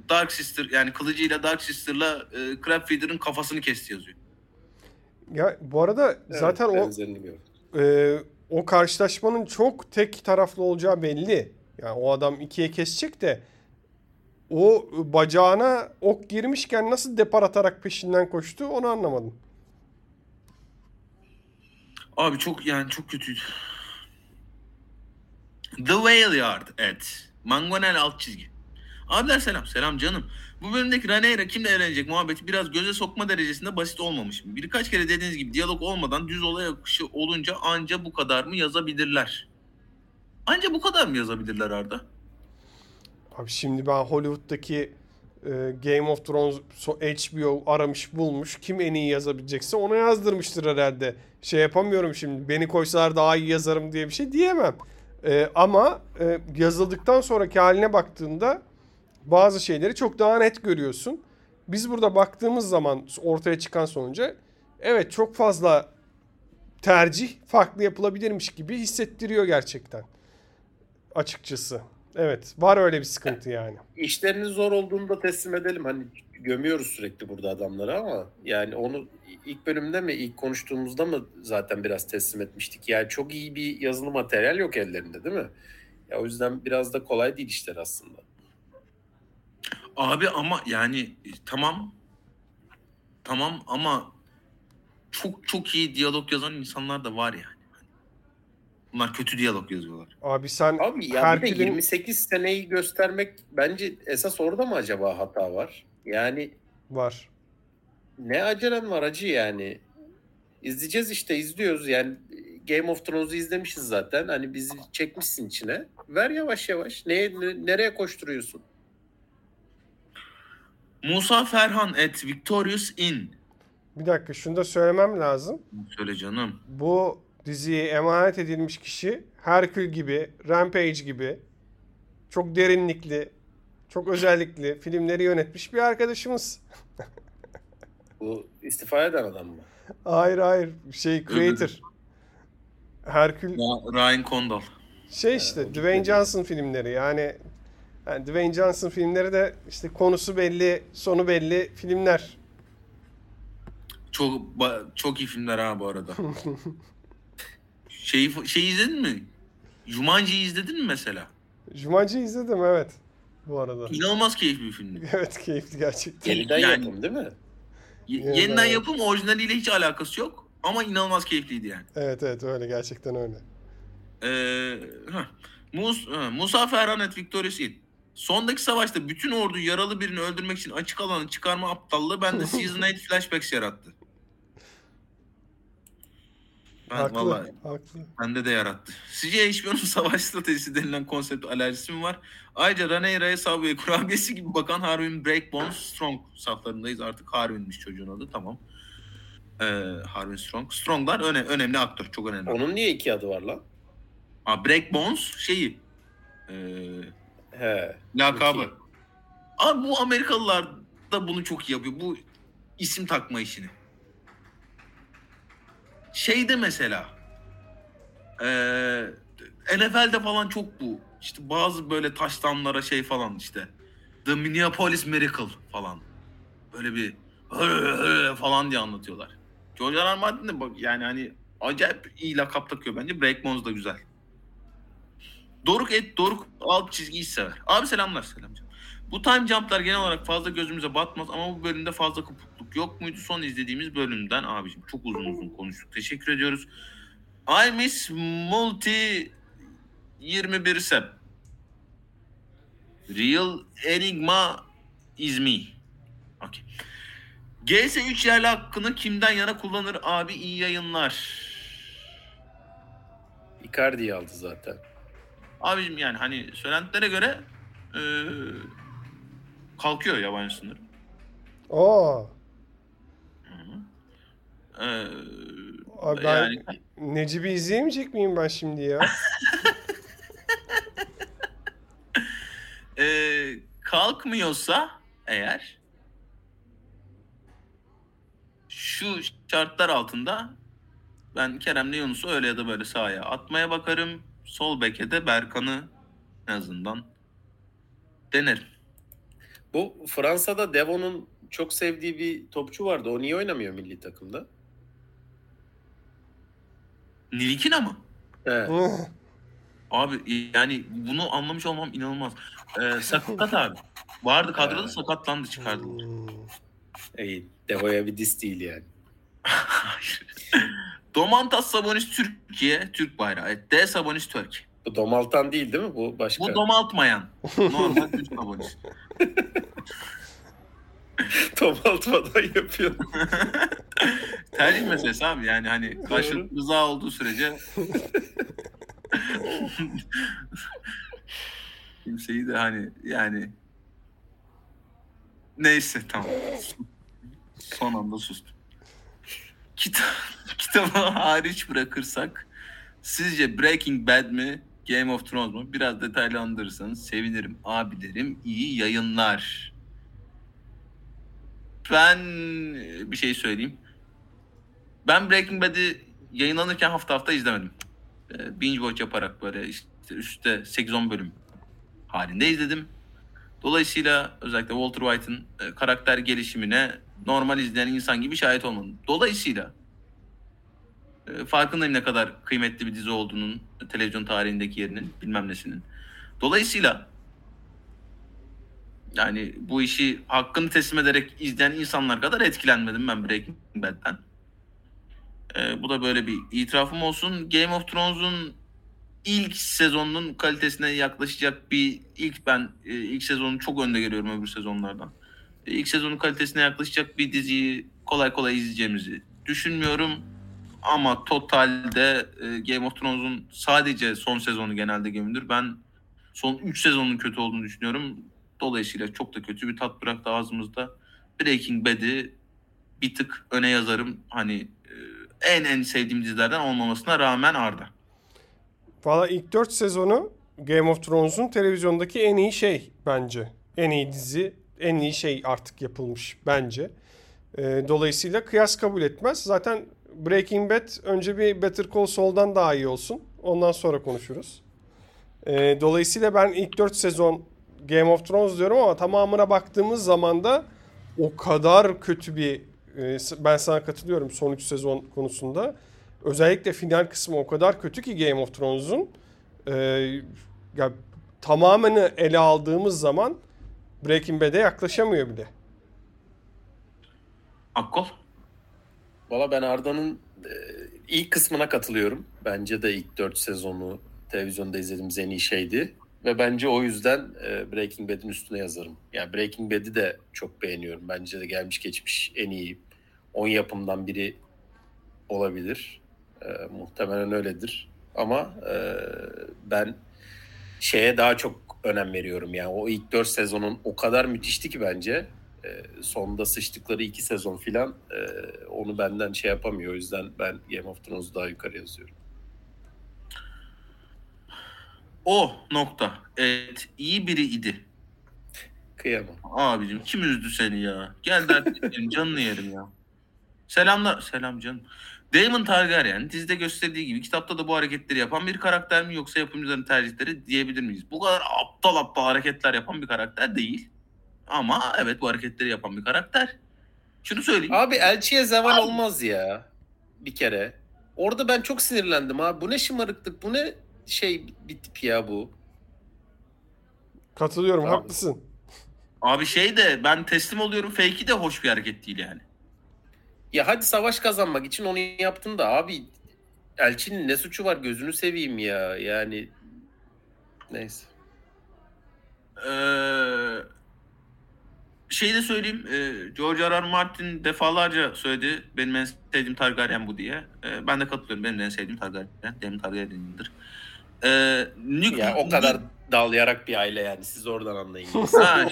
Dark Sister yani kılıcıyla Dark Sister'la e, Crabfeeder'ın kafasını kesti yazıyor.
Ya bu arada
Evet,
zaten o e, o karşılaşmanın çok tek taraflı olacağı belli. Yani o adam ikiye kesecek de o bacağına ok girmişken nasıl depar atarak peşinden koştu onu anlamadım.
Abi çok yani çok kötüydü. The Whale Yard et. Mangonel alt çizgi. Abiler selam. Selam canım. Bu bölümdeki Rhaenyra kimle evlenecek muhabbeti biraz göze sokma derecesinde basit olmamış mı? Birkaç kere dediğiniz gibi diyalog olmadan düz olay akışı olunca anca bu kadar mı yazabilirler? Anca bu kadar mı yazabilirler Arda?
Abi şimdi ben Hollywood'daki e, Game of Thrones HBO aramış bulmuş. Kim en iyi yazabilecekse ona yazdırmıştır herhalde. Şey yapamıyorum şimdi. Beni koysalar daha iyi yazarım diye bir şey diyemem. E, ama e, yazıldıktan sonraki haline baktığında bazı şeyleri çok daha net görüyorsun. Biz burada baktığımız zaman ortaya çıkan sonuca evet çok fazla tercih farklı yapılabilirmiş gibi hissettiriyor gerçekten. Açıkçası. Evet. Var öyle bir sıkıntı yani.
İşlerinin zor olduğunu da teslim edelim. Hani gömüyoruz sürekli burada adamları ama yani onu ilk bölümde mi ilk konuştuğumuzda mı zaten biraz teslim etmiştik. Yani çok iyi bir yazılı materyal yok ellerinde değil mi? Ya o yüzden biraz da kolay değil işler aslında.
Abi ama yani e, tamam. Tamam ama çok çok iyi diyalog yazan insanlar da var yani. Bunlar kötü diyalog yazıyorlar.
Abi sen
Abi ya
Herkül'ün
28 seneyi göstermek bence esas orada mı acaba hata var? Yani
var.
ne acelen var acı yani. İzleyeceğiz işte izliyoruz yani Game of Thrones'u izlemişiz zaten. Hani bizi çekmişsin içine. Ver yavaş yavaş. Neye, ne- nereye koşturuyorsun?
Musa Ferhan et Victorious in.
Bir dakika şunu da söylemem lazım.
Söyle canım.
Bu diziye emanet edilmiş kişi Herkül gibi, Rampage gibi çok derinlikli, çok özellikli filmleri yönetmiş bir arkadaşımız.
Bu istifa eden adam mı?
Hayır hayır şey creator. Herkül
Ryan Condal.
şey işte Dwayne. Johnson filmleri yani, yani Dwayne Johnson filmleri de işte konusu belli, sonu belli filmler.
Çok çok iyi filmler ha bu arada. Şeyi şey izledin mi? Jumanji'yi izledin mi mesela?
Jumanji izledim evet bu arada.
İnanılmaz keyifli bir filmdi.
Evet keyifli gerçekten.
Yeniden
Yani-
yapım değil mi?
Yeniden
evet.
yapım orijinaliyle hiç alakası yok ama inanılmaz keyifliydi yani.
Evet evet öyle gerçekten öyle.
Ee, heh. Mus, Musa Ferhanet Victorious Inn. Sondaki savaşta bütün ordu yaralı birini öldürmek için açık alanı çıkarma aptallığı bende Season 8 flashbacks yarattı. Ben
haklı,
vallahi
haklı.
bende de yarattı. Sizce HBO'nun savaş stratejisi denilen konsept alerjisi mi var? Ayrıca Rhaenyra Subway kurabiyesi gibi bakan Harwin Breakbones Strong saflarındayız. Artık Harwin'miş çocuğun adı tamam. Ee, Harwin Strong. Strong'lar öne, önemli aktör. Çok önemli.
Onun niye iki adı var lan?
Ha, Breakbones şeyi. Ee,
He.
lakabı.
İki.
Abi bu Amerikalılar da bunu çok iyi yapıyor. Bu isim takma işini. Şeyde mesela ee, NFL'de falan çok bu. İşte bazı böyle taştanlara şey falan işte. The Minneapolis Miracle falan. Böyle bir falan diye anlatıyorlar. George R. R. Martin de bak yani hani acayip iyi lakap takıyor bence. Breakbones da güzel. Doruk et Doruk alt çizgiyi sever. Abi selamlar selam. Bu time jumplar genel olarak fazla gözümüze batmaz ama bu bölümde fazla kopukluk yok muydu? Son izlediğimiz bölümden abicim çok uzun uzun konuştuk. Teşekkür ediyoruz. I miss multi 21 sep. Real Enigma is me. Okay. GS3 yerli hakkını kimden yana kullanır abi iyi yayınlar.
Icardi'yi aldı zaten.
Abicim yani hani söylentilere göre eee, kalkıyor yabancı sınır.
Oo, abi ben
yani
Necip'i izleyemeyecek miyim ben şimdi ya?
eee, kalkmıyorsa eğer şu şartlar altında ben Kerem'le Yunus'u öyle ya da böyle sahaya atmaya bakarım. Sol beke de Berkan'ı en azından denerim.
Bu Fransa'da Devon'un çok sevdiği bir topçu vardı. O niye oynamıyor milli takımda?
Nilkina mı?
He.
Abi yani bunu anlamış olmam inanılmaz. Ee, sakat abi. Vardı kadroda
Evet.
sakatlandı çıkardı.
Hmm.
İyi. Devo'ya bir dis değil yani.
Hayır. Domantas Sabonis Türkiye, Türk bayrağı. Evet, D Sabonis Türk.
Bu Domaltan değil değil mi? Bu başka.
Bu domaltmayan. Normal Türk Sabonis.
Domaltmadan yapıyor.
Tercih meselesi abi yani hani karşılıklı rıza olduğu sürece kimseyi de hani yani neyse tamam. Son anda sustum. Kitap, kitabı hariç bırakırsak sizce Breaking Bad mi Game of Thrones mu? Biraz detaylandırırsanız sevinirim. Abilerim iyi yayınlar. Ben bir şey söyleyeyim. Ben Breaking Bad'i yayınlanırken hafta hafta izlemedim. Ee, Binge watch yaparak böyle işte üstte 8-10 bölüm halinde izledim. Dolayısıyla özellikle Walter White'ın e, karakter gelişimine normal izleyen insan gibi şahit olmadım. Dolayısıyla e, farkındayım ne kadar kıymetli bir dizi olduğunun, televizyon tarihindeki yerinin, bilmem nesinin. Dolayısıyla yani bu işi hakkını teslim ederek izleyen insanlar kadar etkilenmedim ben Breaking Bad'den. Ee, bu da böyle bir itirafım olsun. Game of Thrones'un ilk sezonunun kalitesine yaklaşacak bir ilk ben e, ilk sezonu çok önde görüyorum öbür sezonlardan. E, İlk sezonun kalitesine yaklaşacak bir diziyi kolay kolay izleyeceğimizi düşünmüyorum. Ama totalde e, Game of Thrones'un sadece son sezonu genelde gömülür. Ben son 3 sezonun kötü olduğunu düşünüyorum. Dolayısıyla çok da kötü bir tat bıraktı ağzımızda. Breaking Bad'i bir tık öne yazarım. Hani en en sevdiğim dizilerden olmamasına rağmen Arda.
Valla ilk 4 sezonu Game of Thrones'un televizyondaki en iyi şey bence. En iyi dizi, en iyi şey artık yapılmış bence. Ee, dolayısıyla kıyas kabul etmez. Zaten Breaking Bad önce bir Better Call Saul'dan daha iyi olsun. Ondan sonra konuşuruz. Ee, dolayısıyla ben ilk 4 sezon Game of Thrones diyorum ama tamamına baktığımız zaman da o kadar kötü bir e, ben sana katılıyorum son 3 sezon konusunda. Özellikle final kısmı o kadar kötü ki Game of Thrones'un e, ya tamamını ele aldığımız zaman Breaking Bad'e yaklaşamıyor bile.
Akkol?
Valla ben Arda'nın e, ilk kısmına katılıyorum. Bence de ilk 4 sezonu televizyonda izlediğimiz en iyi şeydi. Ve bence o yüzden e, Breaking Bad'in üstüne yazarım. Yani Breaking Bad'i de çok beğeniyorum. Bence de gelmiş geçmiş en iyi 10 yapımdan biri olabilir. E, muhtemelen öyledir. Ama e, ben şeye daha çok önem veriyorum. Yani o ilk 4 sezonun o kadar müthişti ki bence. E, sonunda sıçtıkları iki sezon filan e, onu benden şey yapamıyor. O yüzden ben Game of Thrones'u daha yukarı yazıyorum.
O nokta. Evet iyi biri idi.
Kıyamam.
Abicim kim üzdü seni ya? Gel dert canını yerim ya. Selamlar. Selam canım. Daemon Targaryen dizide gösterdiği gibi kitapta da bu hareketleri yapan bir karakter mi yoksa yapımcıların tercihleri diyebilir miyiz? Bu kadar aptal aptal hareketler yapan bir karakter değil. Ama evet bu hareketleri yapan bir karakter. Şunu söyleyeyim.
Abi elçiye zeval olmaz ya. Bir kere. Orada ben çok sinirlendim abi. Bu ne şımarıklık, bu ne şey bir tip ya bu.
Katılıyorum,
Tamam.
haklısın.
Abi şey de ben teslim oluyorum fake'i de hoş bir hareket değil yani.
Ya hadi savaş kazanmak için onu yaptın da abi elçinin ne suçu var gözünü seveyim ya. Yani neyse.
Ee, şey de söyleyeyim. e, George R. R. Martin defalarca söyledi. Benim en sevdiğim Targaryen bu diye. E, ben de katılıyorum. Benim de en sevdiğim Targaryen. Benim Targaryen'imdir. E, nük-
Ya o kadar dağlayarak bir aile yani siz oradan anlayın.
Ha,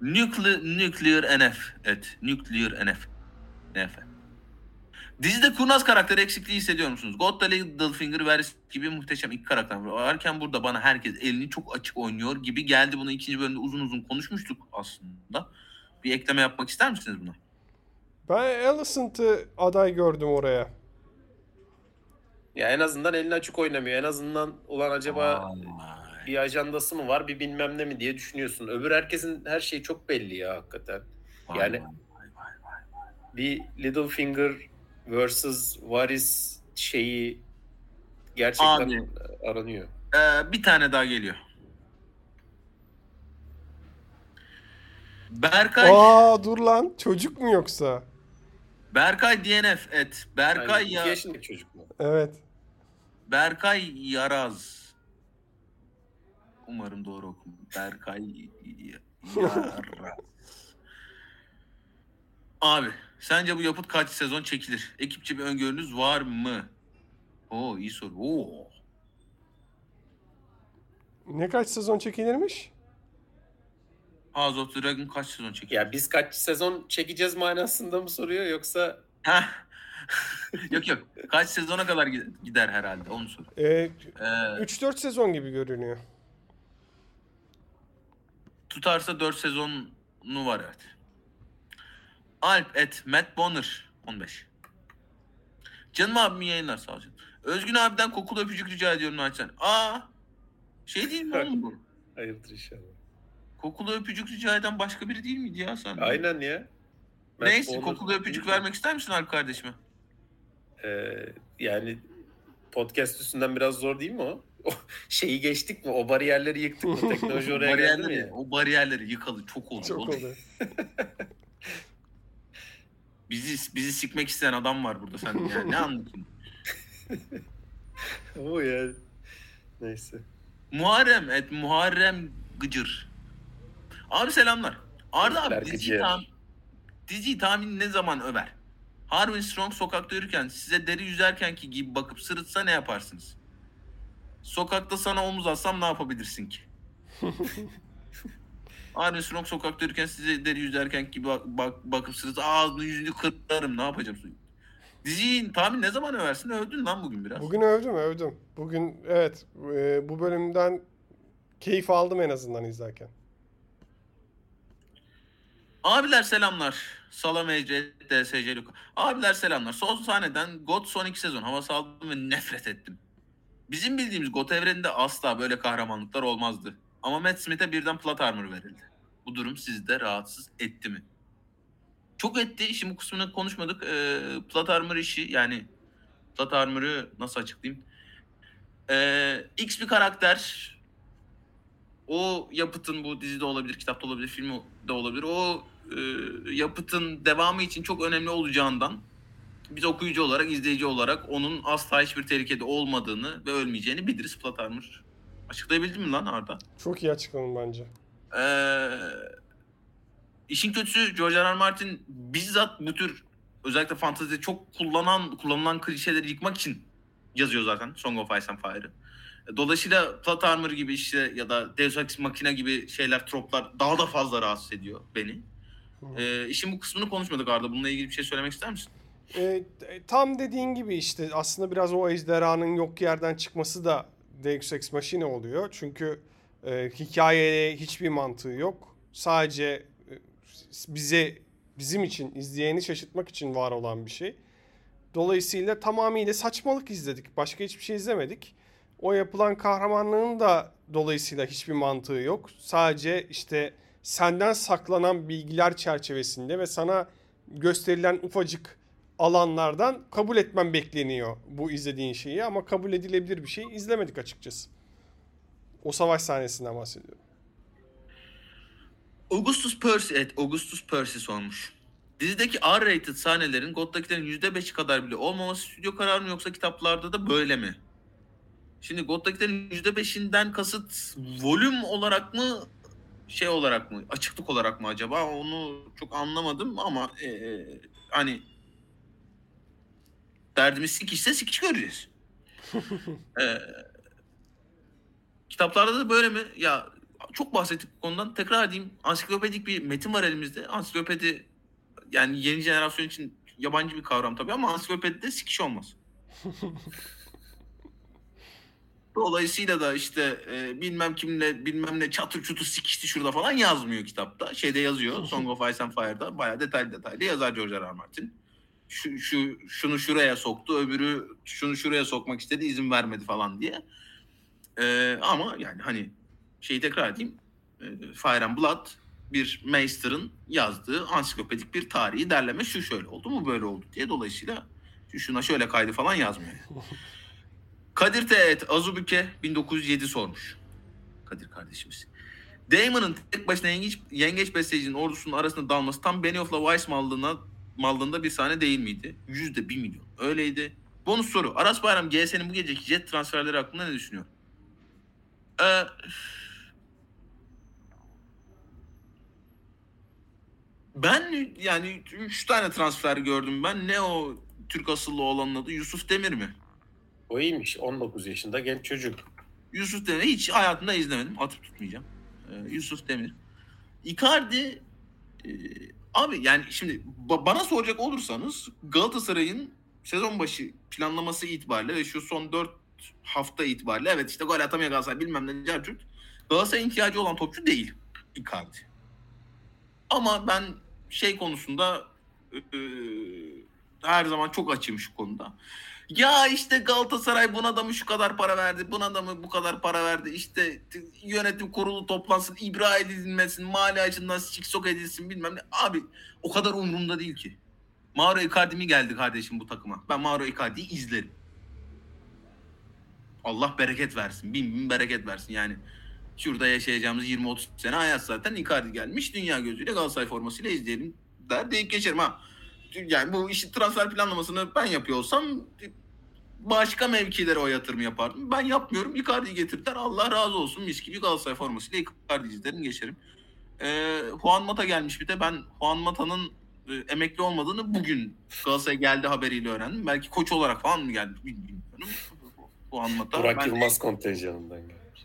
Nuclear, nuclear NF. Evet. Nuclear NF. NF. Dizide kurnaz karakteri eksikliği hissediyor musunuz? Godda Littlefinger Varys gibi muhteşem iki karakter varken burada bana herkes elini çok açık oynuyor gibi geldi. Bunu ikinci bölümde uzun uzun konuşmuştuk aslında. Bir ekleme yapmak ister misiniz buna?
Ben Alicent'ı aday gördüm oraya.
ya en azından elini açık oynamıyor. En azından ulan acaba bir ajandası mı var bir bilmem ne mi diye düşünüyorsun. Öbür herkesin her şeyi çok belli ya hakikaten.
Vay
Yani-
vay vay vay vay.
Bir Littlefinger versus Varys şeyi gerçekten
Abi.
aranıyor.
Ee, bir tane daha geliyor. Berkay
Aa dur lan çocuk mu yoksa?
Berkay DNF et. Berkay
Yani
ya
yaşındaki çocuk mu?
Evet.
Berkay Yaraz. Umarım doğru okum. Berkay Y- Yaraz. Abi sence bu yapıt kaç sezon çekilir? Ekipçe bir öngörünüz var mı? Oo iyi soru. Oo.
Ne kaç sezon çekilirmiş?
House of the Dragon kaç sezon çekilir?
Ya biz kaç sezon çekeceğiz manasında mı soruyor yoksa
yok yok. Kaç sezona kadar gi- gider herhalde onu sor.
Ee,
Ee,
3-4 sezon gibi görünüyor.
Tutarsa 4 sezonu var evet. Alp et Matt Bonner 15. Canım abim yayınlar sağ ol canım. Özgün abiden kokulu öpücük rica ediyorum Naçan. Aa şey değil mi oğlum bu?
hayırdır inşallah.
Kokulu öpücük rica eden başka biri değil miydi ya sen?
Aynen ya. Ben
Neyse
onu-
kokulu öpücük vermek ister misin Alp kardeşime?
Ee, yani podcast üstünden biraz zor değil mi o? O şeyi geçtik mi? O bariyerleri yıktık mı? Teknoloji oraya geldi mi?
bariyerleri, o bariyerleri yıkalı çok oldu.
Çok oldu.
Bizi bizi sikmek isteyen adam var burada sen yani ne anlatayım?
O ya. Neyse.
Muharrem et Muharrem Gıcır. Abi selamlar. Arda abi
Berkı
diziyi, tam, diziyi tahmin ne zaman över? Harvin Strong sokakta yürürken size deri yüzerkenki gibi bakıp sırıtsa ne yaparsınız? Sokakta sana omuz atsam ne yapabilirsin ki? Arne Strong sokakta yürürken size deri yüzerken gibi bak, bak, bakıp sırası ağzını yüzünü kırarım ne yapacağım? Diziyi tahmin ne zaman översin? Övdün lan bugün biraz.
Bugün övdüm övdüm. Bugün evet e, bu bölümden keyif aldım en azından izlerken.
Abiler selamlar. Salam Ece, DSC Luka. Abiler selamlar. Son sahneden God son iki sezon havası aldım ve nefret ettim. Bizim bildiğimiz God evreninde asla böyle kahramanlıklar olmazdı. Ama Matt Smith'e birden plat armor verildi. Bu durum sizi de rahatsız etti mi? Çok etti. Şimdi bu kısmını konuşmadık. Ee, plat armor işi yani plat armor'ı nasıl açıklayayım? Ee, X bir karakter o yapıtın bu dizide olabilir, kitapta olabilir, filmde olabilir. O e, yapıtın devamı için çok önemli olacağından biz okuyucu olarak, izleyici olarak onun asla hiçbir tehlikede olmadığını ve ölmeyeceğini biliriz. Plat Armor. Açıklayabildim mi lan Arda?
Çok iyi açıkladın bence.
Ee, işin kötüsü George R. R. Martin bizzat bu tür özellikle fantezide çok kullanan kullanılan klişeleri yıkmak için yazıyor zaten Song of Ice and Fire'ı. Dolayısıyla Plat Armor gibi işte ya da Deus Ex Machina gibi şeyler, troplar daha da fazla rahatsız ediyor beni. Ee, işin bu kısmını konuşmadık Arda. Bununla ilgili bir şey söylemek ister misin?
E, tam dediğin gibi işte aslında biraz o ejderhanın yok yerden çıkması da Deus Ex Machina oluyor. Çünkü e, hikayeye hiçbir mantığı yok. Sadece e, bize bizim için izleyeni şaşırtmak için var olan bir şey. Dolayısıyla tamamıyla saçmalık izledik. Başka hiçbir şey izlemedik. O yapılan kahramanlığın da dolayısıyla hiçbir mantığı yok. Sadece işte senden saklanan bilgiler çerçevesinde ve sana gösterilen ufacık alanlardan kabul etmen bekleniyor bu izlediğin şeyi ama kabul edilebilir bir şey izlemedik açıkçası. O savaş sahnesinden bahsediyorum.
Augustus Percy, evet Augustus Percy sormuş. Dizideki R-rated sahnelerin God'dakilerin %5'i kadar bile olmaması stüdyo kararı mı yoksa kitaplarda da böyle mi? Şimdi God'dakilerin %5'inden kasıt volüm olarak mı şey olarak mı açıklık olarak mı acaba onu çok anlamadım ama e, e, hani derdimiz sikişse sikiş göreceğiz. e, kitaplarda da böyle mi? Ya çok bahsettik bu konudan. Tekrar edeyim. Ansiklopedik bir metin var elimizde. Ansiklopedi yani yeni jenerasyon için yabancı bir kavram tabii ama ansiklopedide sikiş olmaz. Dolayısıyla da işte e, bilmem kimle bilmem ne çatır çutur sikişti şurada falan yazmıyor kitapta. Şeyde yazıyor. Song of Ice and Fire'da bayağı detaylı detaylı yazar George R. R. Martin. Şu, şu şunu şuraya soktu, öbürü şunu şuraya sokmak istedi, izin vermedi falan diye. E, ama yani hani şeyi tekrar edeyim. E, Fire and Blood bir Meister'ın yazdığı ansiklopedik bir tarihi derleme şu şöyle oldu mu böyle oldu diye dolayısıyla şu şuna şöyle kaydı falan yazmıyor. Kadir Teğet Azubüke 1907 sormuş. Kadir kardeşimiz. Damon'ın tek başına yengeç, yengeç bestecinin ordusunun arasında dalması tam Benioff'la Weiss mallığına, mallığında bir sahne değil miydi? Yüzde bir milyon. Öyleydi. Bonus soru. Aras Bayram GS'nin bu geceki jet transferleri hakkında ne düşünüyor? Ee, ben yani 3 tane transfer gördüm ben. Ne o Türk asıllı olanın adı? Yusuf Demir mi?
O iyiymiş. 19 yaşında genç çocuk.
Yusuf Demir hiç hayatımda izlemedim. Atıp tutmayacağım. Ee, Yusuf Demir. Icardi e, abi yani şimdi ba- bana soracak olursanız Galatasaray'ın sezon başı planlaması itibariyle ve şu son 4 hafta itibariyle evet işte gol atamıyor Galatasaray bilmem ne Cercurt. Galatasaray'ın ihtiyacı olan topçu değil Icardi. Ama ben şey konusunda e, her zaman çok açığım şu konuda. Ya işte Galatasaray buna da mı şu kadar para verdi, buna da mı bu kadar para verdi, işte yönetim kurulu toplansın, ibra edilmesin, mali açısından siksok edilsin bilmem ne. Abi o kadar umurumda değil ki. Mauro Icardi mi geldi kardeşim bu takıma? Ben Mauro Icardi'yi izlerim. Allah bereket versin, bin bin bereket versin yani. Şurada yaşayacağımız 20-30 sene hayat zaten Icardi gelmiş dünya gözüyle Galatasaray formasıyla izleyelim der deyip geçerim ha yani bu işin transfer planlamasını ben yapıyor olsam başka mevkilere o yatırım yapardım. Ben yapmıyorum. Icardi'yi getirdiler. Allah razı olsun. Mis gibi Galatasaray formasıyla Icardi izlerim geçerim. Ee, Juan Mata gelmiş bir de. Ben Juan Mata'nın e, emekli olmadığını bugün Galatasaray geldi haberiyle öğrendim. Belki koç olarak falan mı geldi bilmiyorum. Juan Mata.
Burak
ben
Yılmaz kontenjanından gelmiş.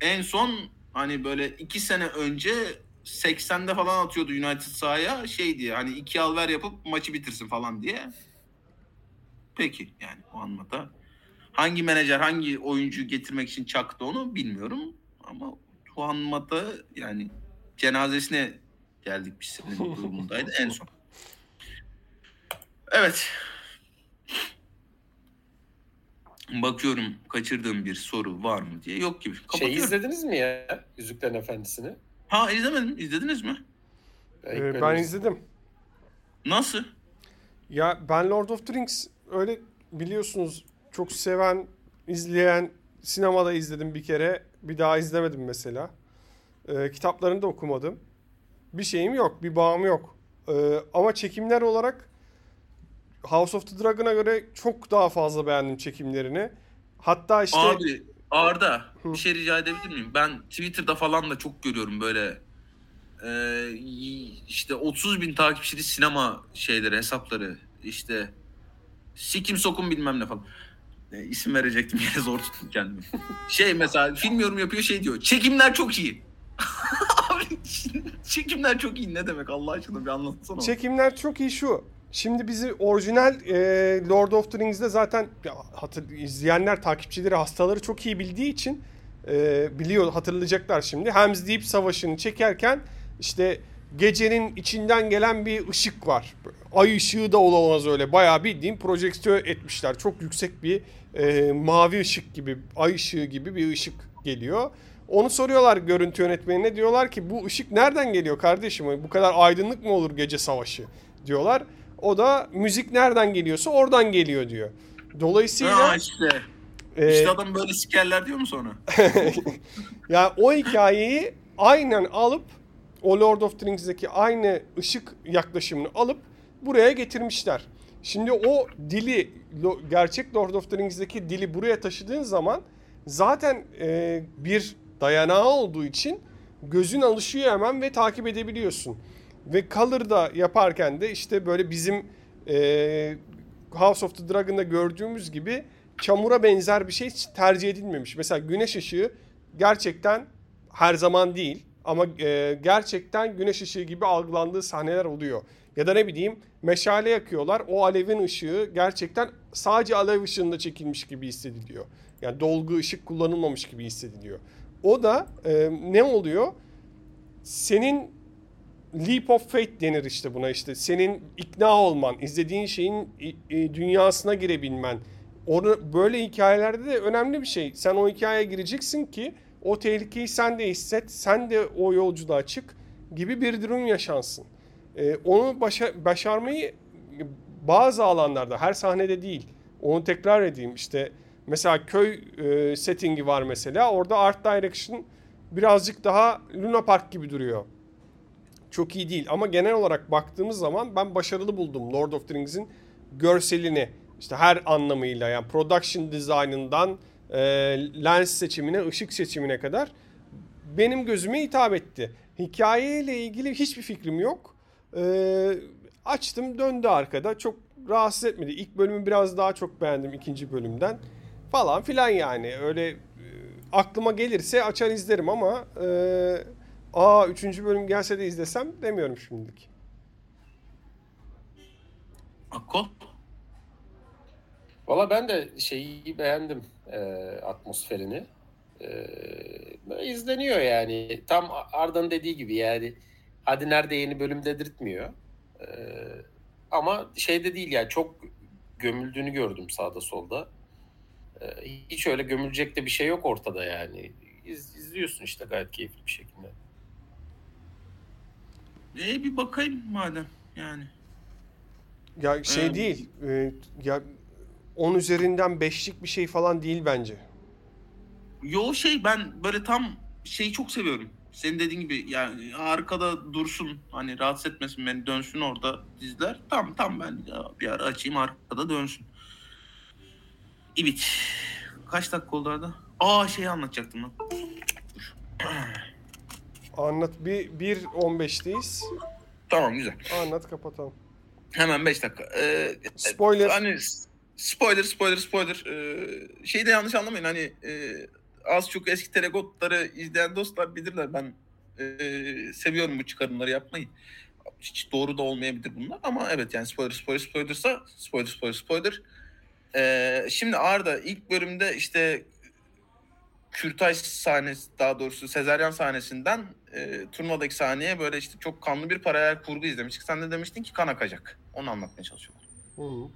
En son hani böyle iki sene önce 80'de falan atıyordu United sahaya şey diye hani iki al ver yapıp maçı bitirsin falan diye. Peki yani o anlamda hangi menajer hangi oyuncu getirmek için çaktı onu bilmiyorum ama Juan Mata yani cenazesine geldik biz senin durumundaydı en son. Evet. Bakıyorum kaçırdığım bir soru var mı diye. Yok gibi.
Şey
Kapatıyorum.
izlediniz mi ya? Yüzüklerin Efendisi'ni?
Ha izlemedim. İzlediniz mi?
Ee,
bölümü
ben
izledim.
izledim.
Nasıl?
Ya ben Lord of the Rings öyle biliyorsunuz çok seven, izleyen, sinemada izledim bir kere. Bir daha izlemedim mesela. Ee, kitaplarını da okumadım. Bir şeyim yok, bir bağım yok. Ee, ama çekimler olarak House of the Dragon'a göre çok daha fazla beğendim çekimlerini. Hatta işte
Abi Arda bir şey rica edebilir miyim? Ben Twitter'da falan da çok görüyorum böyle e, işte 30 bin takipçili sinema şeyleri hesapları işte sikim sokum bilmem ne falan. E, isim verecektim yine zor tuttum kendimi. Şey mesela film yorum yapıyor şey diyor. Çekimler çok iyi. Abi çekimler çok iyi ne demek Allah aşkına bir anlatsana.
Çekimler çok iyi şu. Şimdi bizi orijinal e, Lord of the Rings'de zaten ya, hatır, izleyenler, takipçileri, hastaları çok iyi bildiği için e, biliyor, hatırlayacaklar şimdi. Helm's Deep Savaşı'nı çekerken işte gecenin içinden gelen bir ışık var. Ay ışığı da olamaz öyle. Bayağı bildiğin projeksiyon etmişler. Çok yüksek bir e, mavi ışık gibi, ay ışığı gibi bir ışık geliyor. Onu soruyorlar görüntü yönetmenine. Diyorlar ki bu ışık nereden geliyor kardeşim? Bu kadar aydınlık mı olur gece savaşı? Diyorlar. O da müzik nereden geliyorsa oradan geliyor diyor. Dolayısıyla
Ha işte.
e,
İşte adam böyle sikerler diyor mu sonra?
ya o hikayeyi aynen alıp o Lord of the Rings'deki aynı ışık yaklaşımını alıp buraya getirmişler. Şimdi o dili gerçek Lord of the Rings'deki dili buraya taşıdığın zaman zaten e, bir dayanağı olduğu için gözün alışıyor hemen ve takip edebiliyorsun. Ve Color'da yaparken de işte böyle bizim e, House of the Dragon'da gördüğümüz gibi çamura benzer bir şey tercih edilmemiş. Mesela güneş ışığı gerçekten her zaman değil ama e, gerçekten güneş ışığı gibi algılandığı sahneler oluyor. Ya da ne bileyim meşale yakıyorlar. O alevin ışığı gerçekten sadece alev ışığında çekilmiş gibi hissediliyor. Yani dolgu ışık kullanılmamış gibi hissediliyor. O da e, ne oluyor? Senin leap of faith denir işte buna işte. Senin ikna olman, izlediğin şeyin dünyasına girebilmen. Onu böyle hikayelerde de önemli bir şey. Sen o hikayeye gireceksin ki o tehlikeyi sen de hisset, sen de o yolculuğa çık gibi bir durum yaşansın. Ee, onu başa- başarmayı bazı alanlarda, her sahnede değil. Onu tekrar edeyim işte mesela köy e, settingi var mesela. Orada art direction birazcık daha Luna Park gibi duruyor. Çok iyi değil ama genel olarak baktığımız zaman ben başarılı buldum Lord of the Rings'in görselini. İşte her anlamıyla yani production design'ından e, lens seçimine, ışık seçimine kadar benim gözüme hitap etti. Hikayeyle ilgili hiçbir fikrim yok. E, açtım döndü arkada. Çok rahatsız etmedi. İlk bölümü biraz daha çok beğendim ikinci bölümden. Falan filan yani. Öyle e, aklıma gelirse açar izlerim ama e, aa üçüncü bölüm gelse de izlesem demiyorum şimdilik.
Akko?
Valla ben de şeyi beğendim e, atmosferini. E, izleniyor yani. Tam Arda'nın dediği gibi yani. Hadi nerede yeni bölüm dedirtmiyor. E, ama şey de değil yani çok gömüldüğünü gördüm sağda solda. E, hiç öyle gömülecek de bir şey yok ortada yani. İz, izliyorsun işte gayet keyifli bir şekilde.
E bir bakayım madem yani.
Ya şey
Evet.
değil. e, ya 10 üzerinden 5'lik bir şey falan değil bence.
Yo şey ben böyle tam şeyi çok seviyorum. Senin dediğin gibi yani arkada dursun hani rahatsız etmesin beni dönsün orada dizler. Tam tam ben bir ara açayım arkada dönsün. Evet. Kaç dakika oldu arada? Aa şeyi anlatacaktım lan.
Anlat. Bir, 1.15'teyiz.
Tamam güzel.
Anlat kapatalım.
Hemen 5 dakika. Ee,
Spoiler.
Hani spoiler spoiler spoiler. Ee, şeyi de yanlış anlamayın hani e, az çok eski telegotları izleyen dostlar bilirler ben Ee, seviyorum bu çıkarımları yapmayı. Hiç doğru da olmayabilir bunlar ama evet yani spoiler spoiler spoilersa spoiler spoiler spoiler. Ee, şimdi Arda ilk bölümde işte kürtaj sahnesi daha doğrusu sezeryan sahnesinden e, turnuvadaki sahneye böyle işte çok kanlı bir paralel kurgu izlemiştik. Sen de demiştin ki kan akacak. Onu anlatmaya çalışıyorlar.
Hı.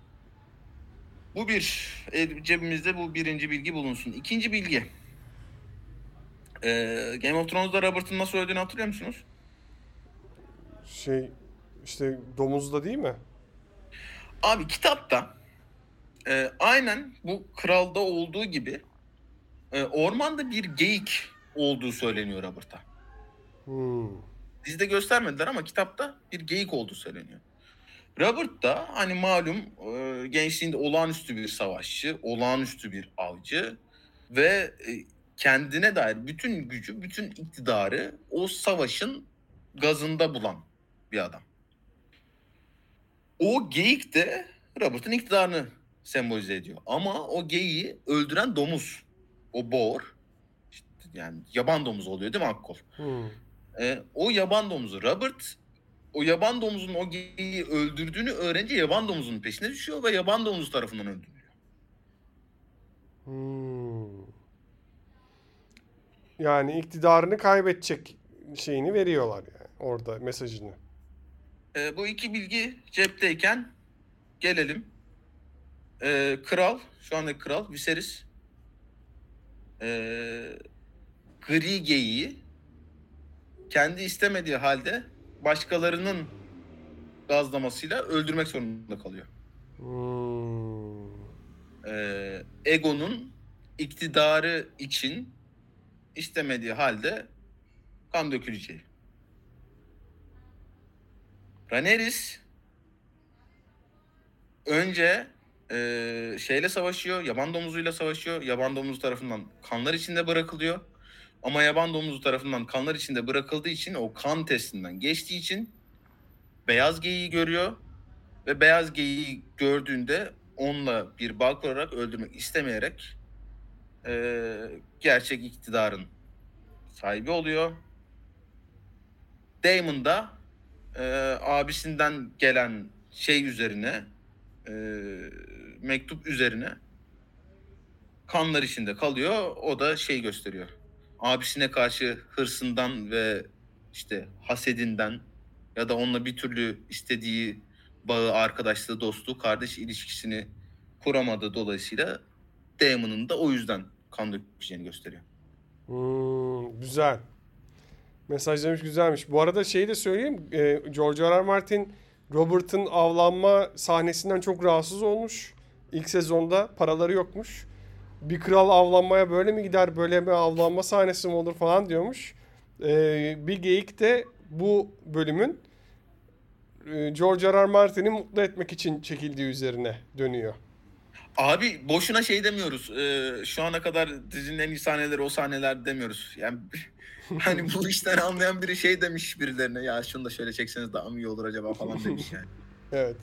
Bu bir. E, cebimizde bu birinci bilgi bulunsun. İkinci bilgi. Ee, Game of Thrones'da Robert'ın nasıl öldüğünü hatırlıyor musunuz?
Şey işte domuzda değil mi?
Abi kitapta e, aynen bu kralda olduğu gibi e, ormanda bir geyik olduğu söyleniyor Robert'a.
Hmm.
Dizide göstermediler ama kitapta bir geyik olduğu söyleniyor. Robert da hani malum e, gençliğinde olağanüstü bir savaşçı, olağanüstü bir avcı ve e, kendine dair bütün gücü, bütün iktidarı o savaşın gazında bulan bir adam. O geyik de Robert'ın iktidarını sembolize ediyor. Ama o geyiği öldüren domuz. O boğur. işte yani yaban domuz oluyor değil mi Akkol?
Hmm.
E, o yaban domuzu Robert o yaban domuzun o geyiği öldürdüğünü öğrenince yaban domuzunun peşine düşüyor ve yaban domuzu tarafından öldürülüyor.
Hmm. Yani iktidarını kaybedecek şeyini veriyorlar yani orada mesajını.
E, bu iki bilgi cepteyken gelelim. E, kral, şu andaki kral Viserys e, gri geyiği kendi istemediği halde başkalarının gazlamasıyla öldürmek zorunda kalıyor.
Hmm.
e, Ego'nun iktidarı için istemediği halde kan döküleceği. Rhaenyra önce e, şeyle savaşıyor, yaban domuzuyla savaşıyor. Yaban domuzu tarafından kanlar içinde bırakılıyor. Ama yaban domuzu tarafından kanlar içinde bırakıldığı için o kan testinden geçtiği için beyaz geyiği görüyor ve beyaz geyiği gördüğünde onunla bir bağ kurarak öldürmek istemeyerek e, gerçek iktidarın sahibi oluyor. Daemon da e, abisinden gelen şey üzerine e, mektup üzerine kanlar içinde kalıyor. O da şey gösteriyor. Abisine karşı hırsından ve işte hasedinden ya da onunla bir türlü istediği bağı, arkadaşlığı, dostluğu, kardeş ilişkisini kuramadığı dolayısıyla Daemon'ın da o yüzden kan dökeceğini gösteriyor.
Hmm, güzel. Mesajlamış güzelmiş. Bu arada şeyi de söyleyeyim. e, George R. R. Martin Robert'ın avlanma sahnesinden çok rahatsız olmuş. İlk sezonda paraları yokmuş. Bir kral avlanmaya böyle mi gider, böyle mi avlanma sahnesi mi olur falan diyormuş. E, bir geyik de bu bölümün e, George R. R. Martin'i mutlu etmek için çekildiği üzerine dönüyor.
Abi boşuna şey demiyoruz. Ee, şu ana kadar dizinin en iyi sahneleri o sahneler demiyoruz. Yani hani bu işten anlayan biri şey demiş birilerine ya şunu da şöyle çekseniz daha mı iyi olur acaba falan demiş yani.
Evet.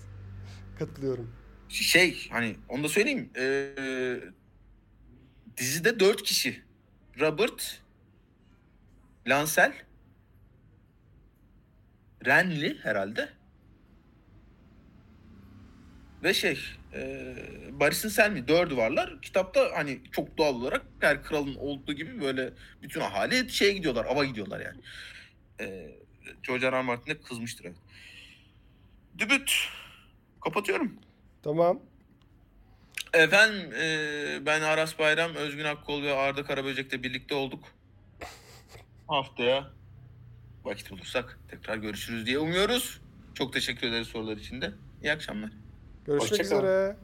Katılıyorum.
Şey hani onu da söyleyeyim. Ee, dizide dört kişi. Robert, Lancel, Renly herhalde. Ve şey, e, Barris'in Selmy dördü varlar. Kitapta hani çok doğal olarak her kralın olduğu gibi böyle bütün ahali şeye gidiyorlar, ava gidiyorlar yani. E, George R. R. Martin de kızmıştır evet. Dübüt. Kapatıyorum.
Tamam.
Efendim e, ben Aras Bayram, Özgün Akkol ve Arda Karaböcek'le birlikte olduk. Haftaya vakit bulursak tekrar görüşürüz diye umuyoruz. Çok teşekkür ederiz sorular için de. İyi akşamlar.
Görüşmek
Hoşça kalın.
üzere.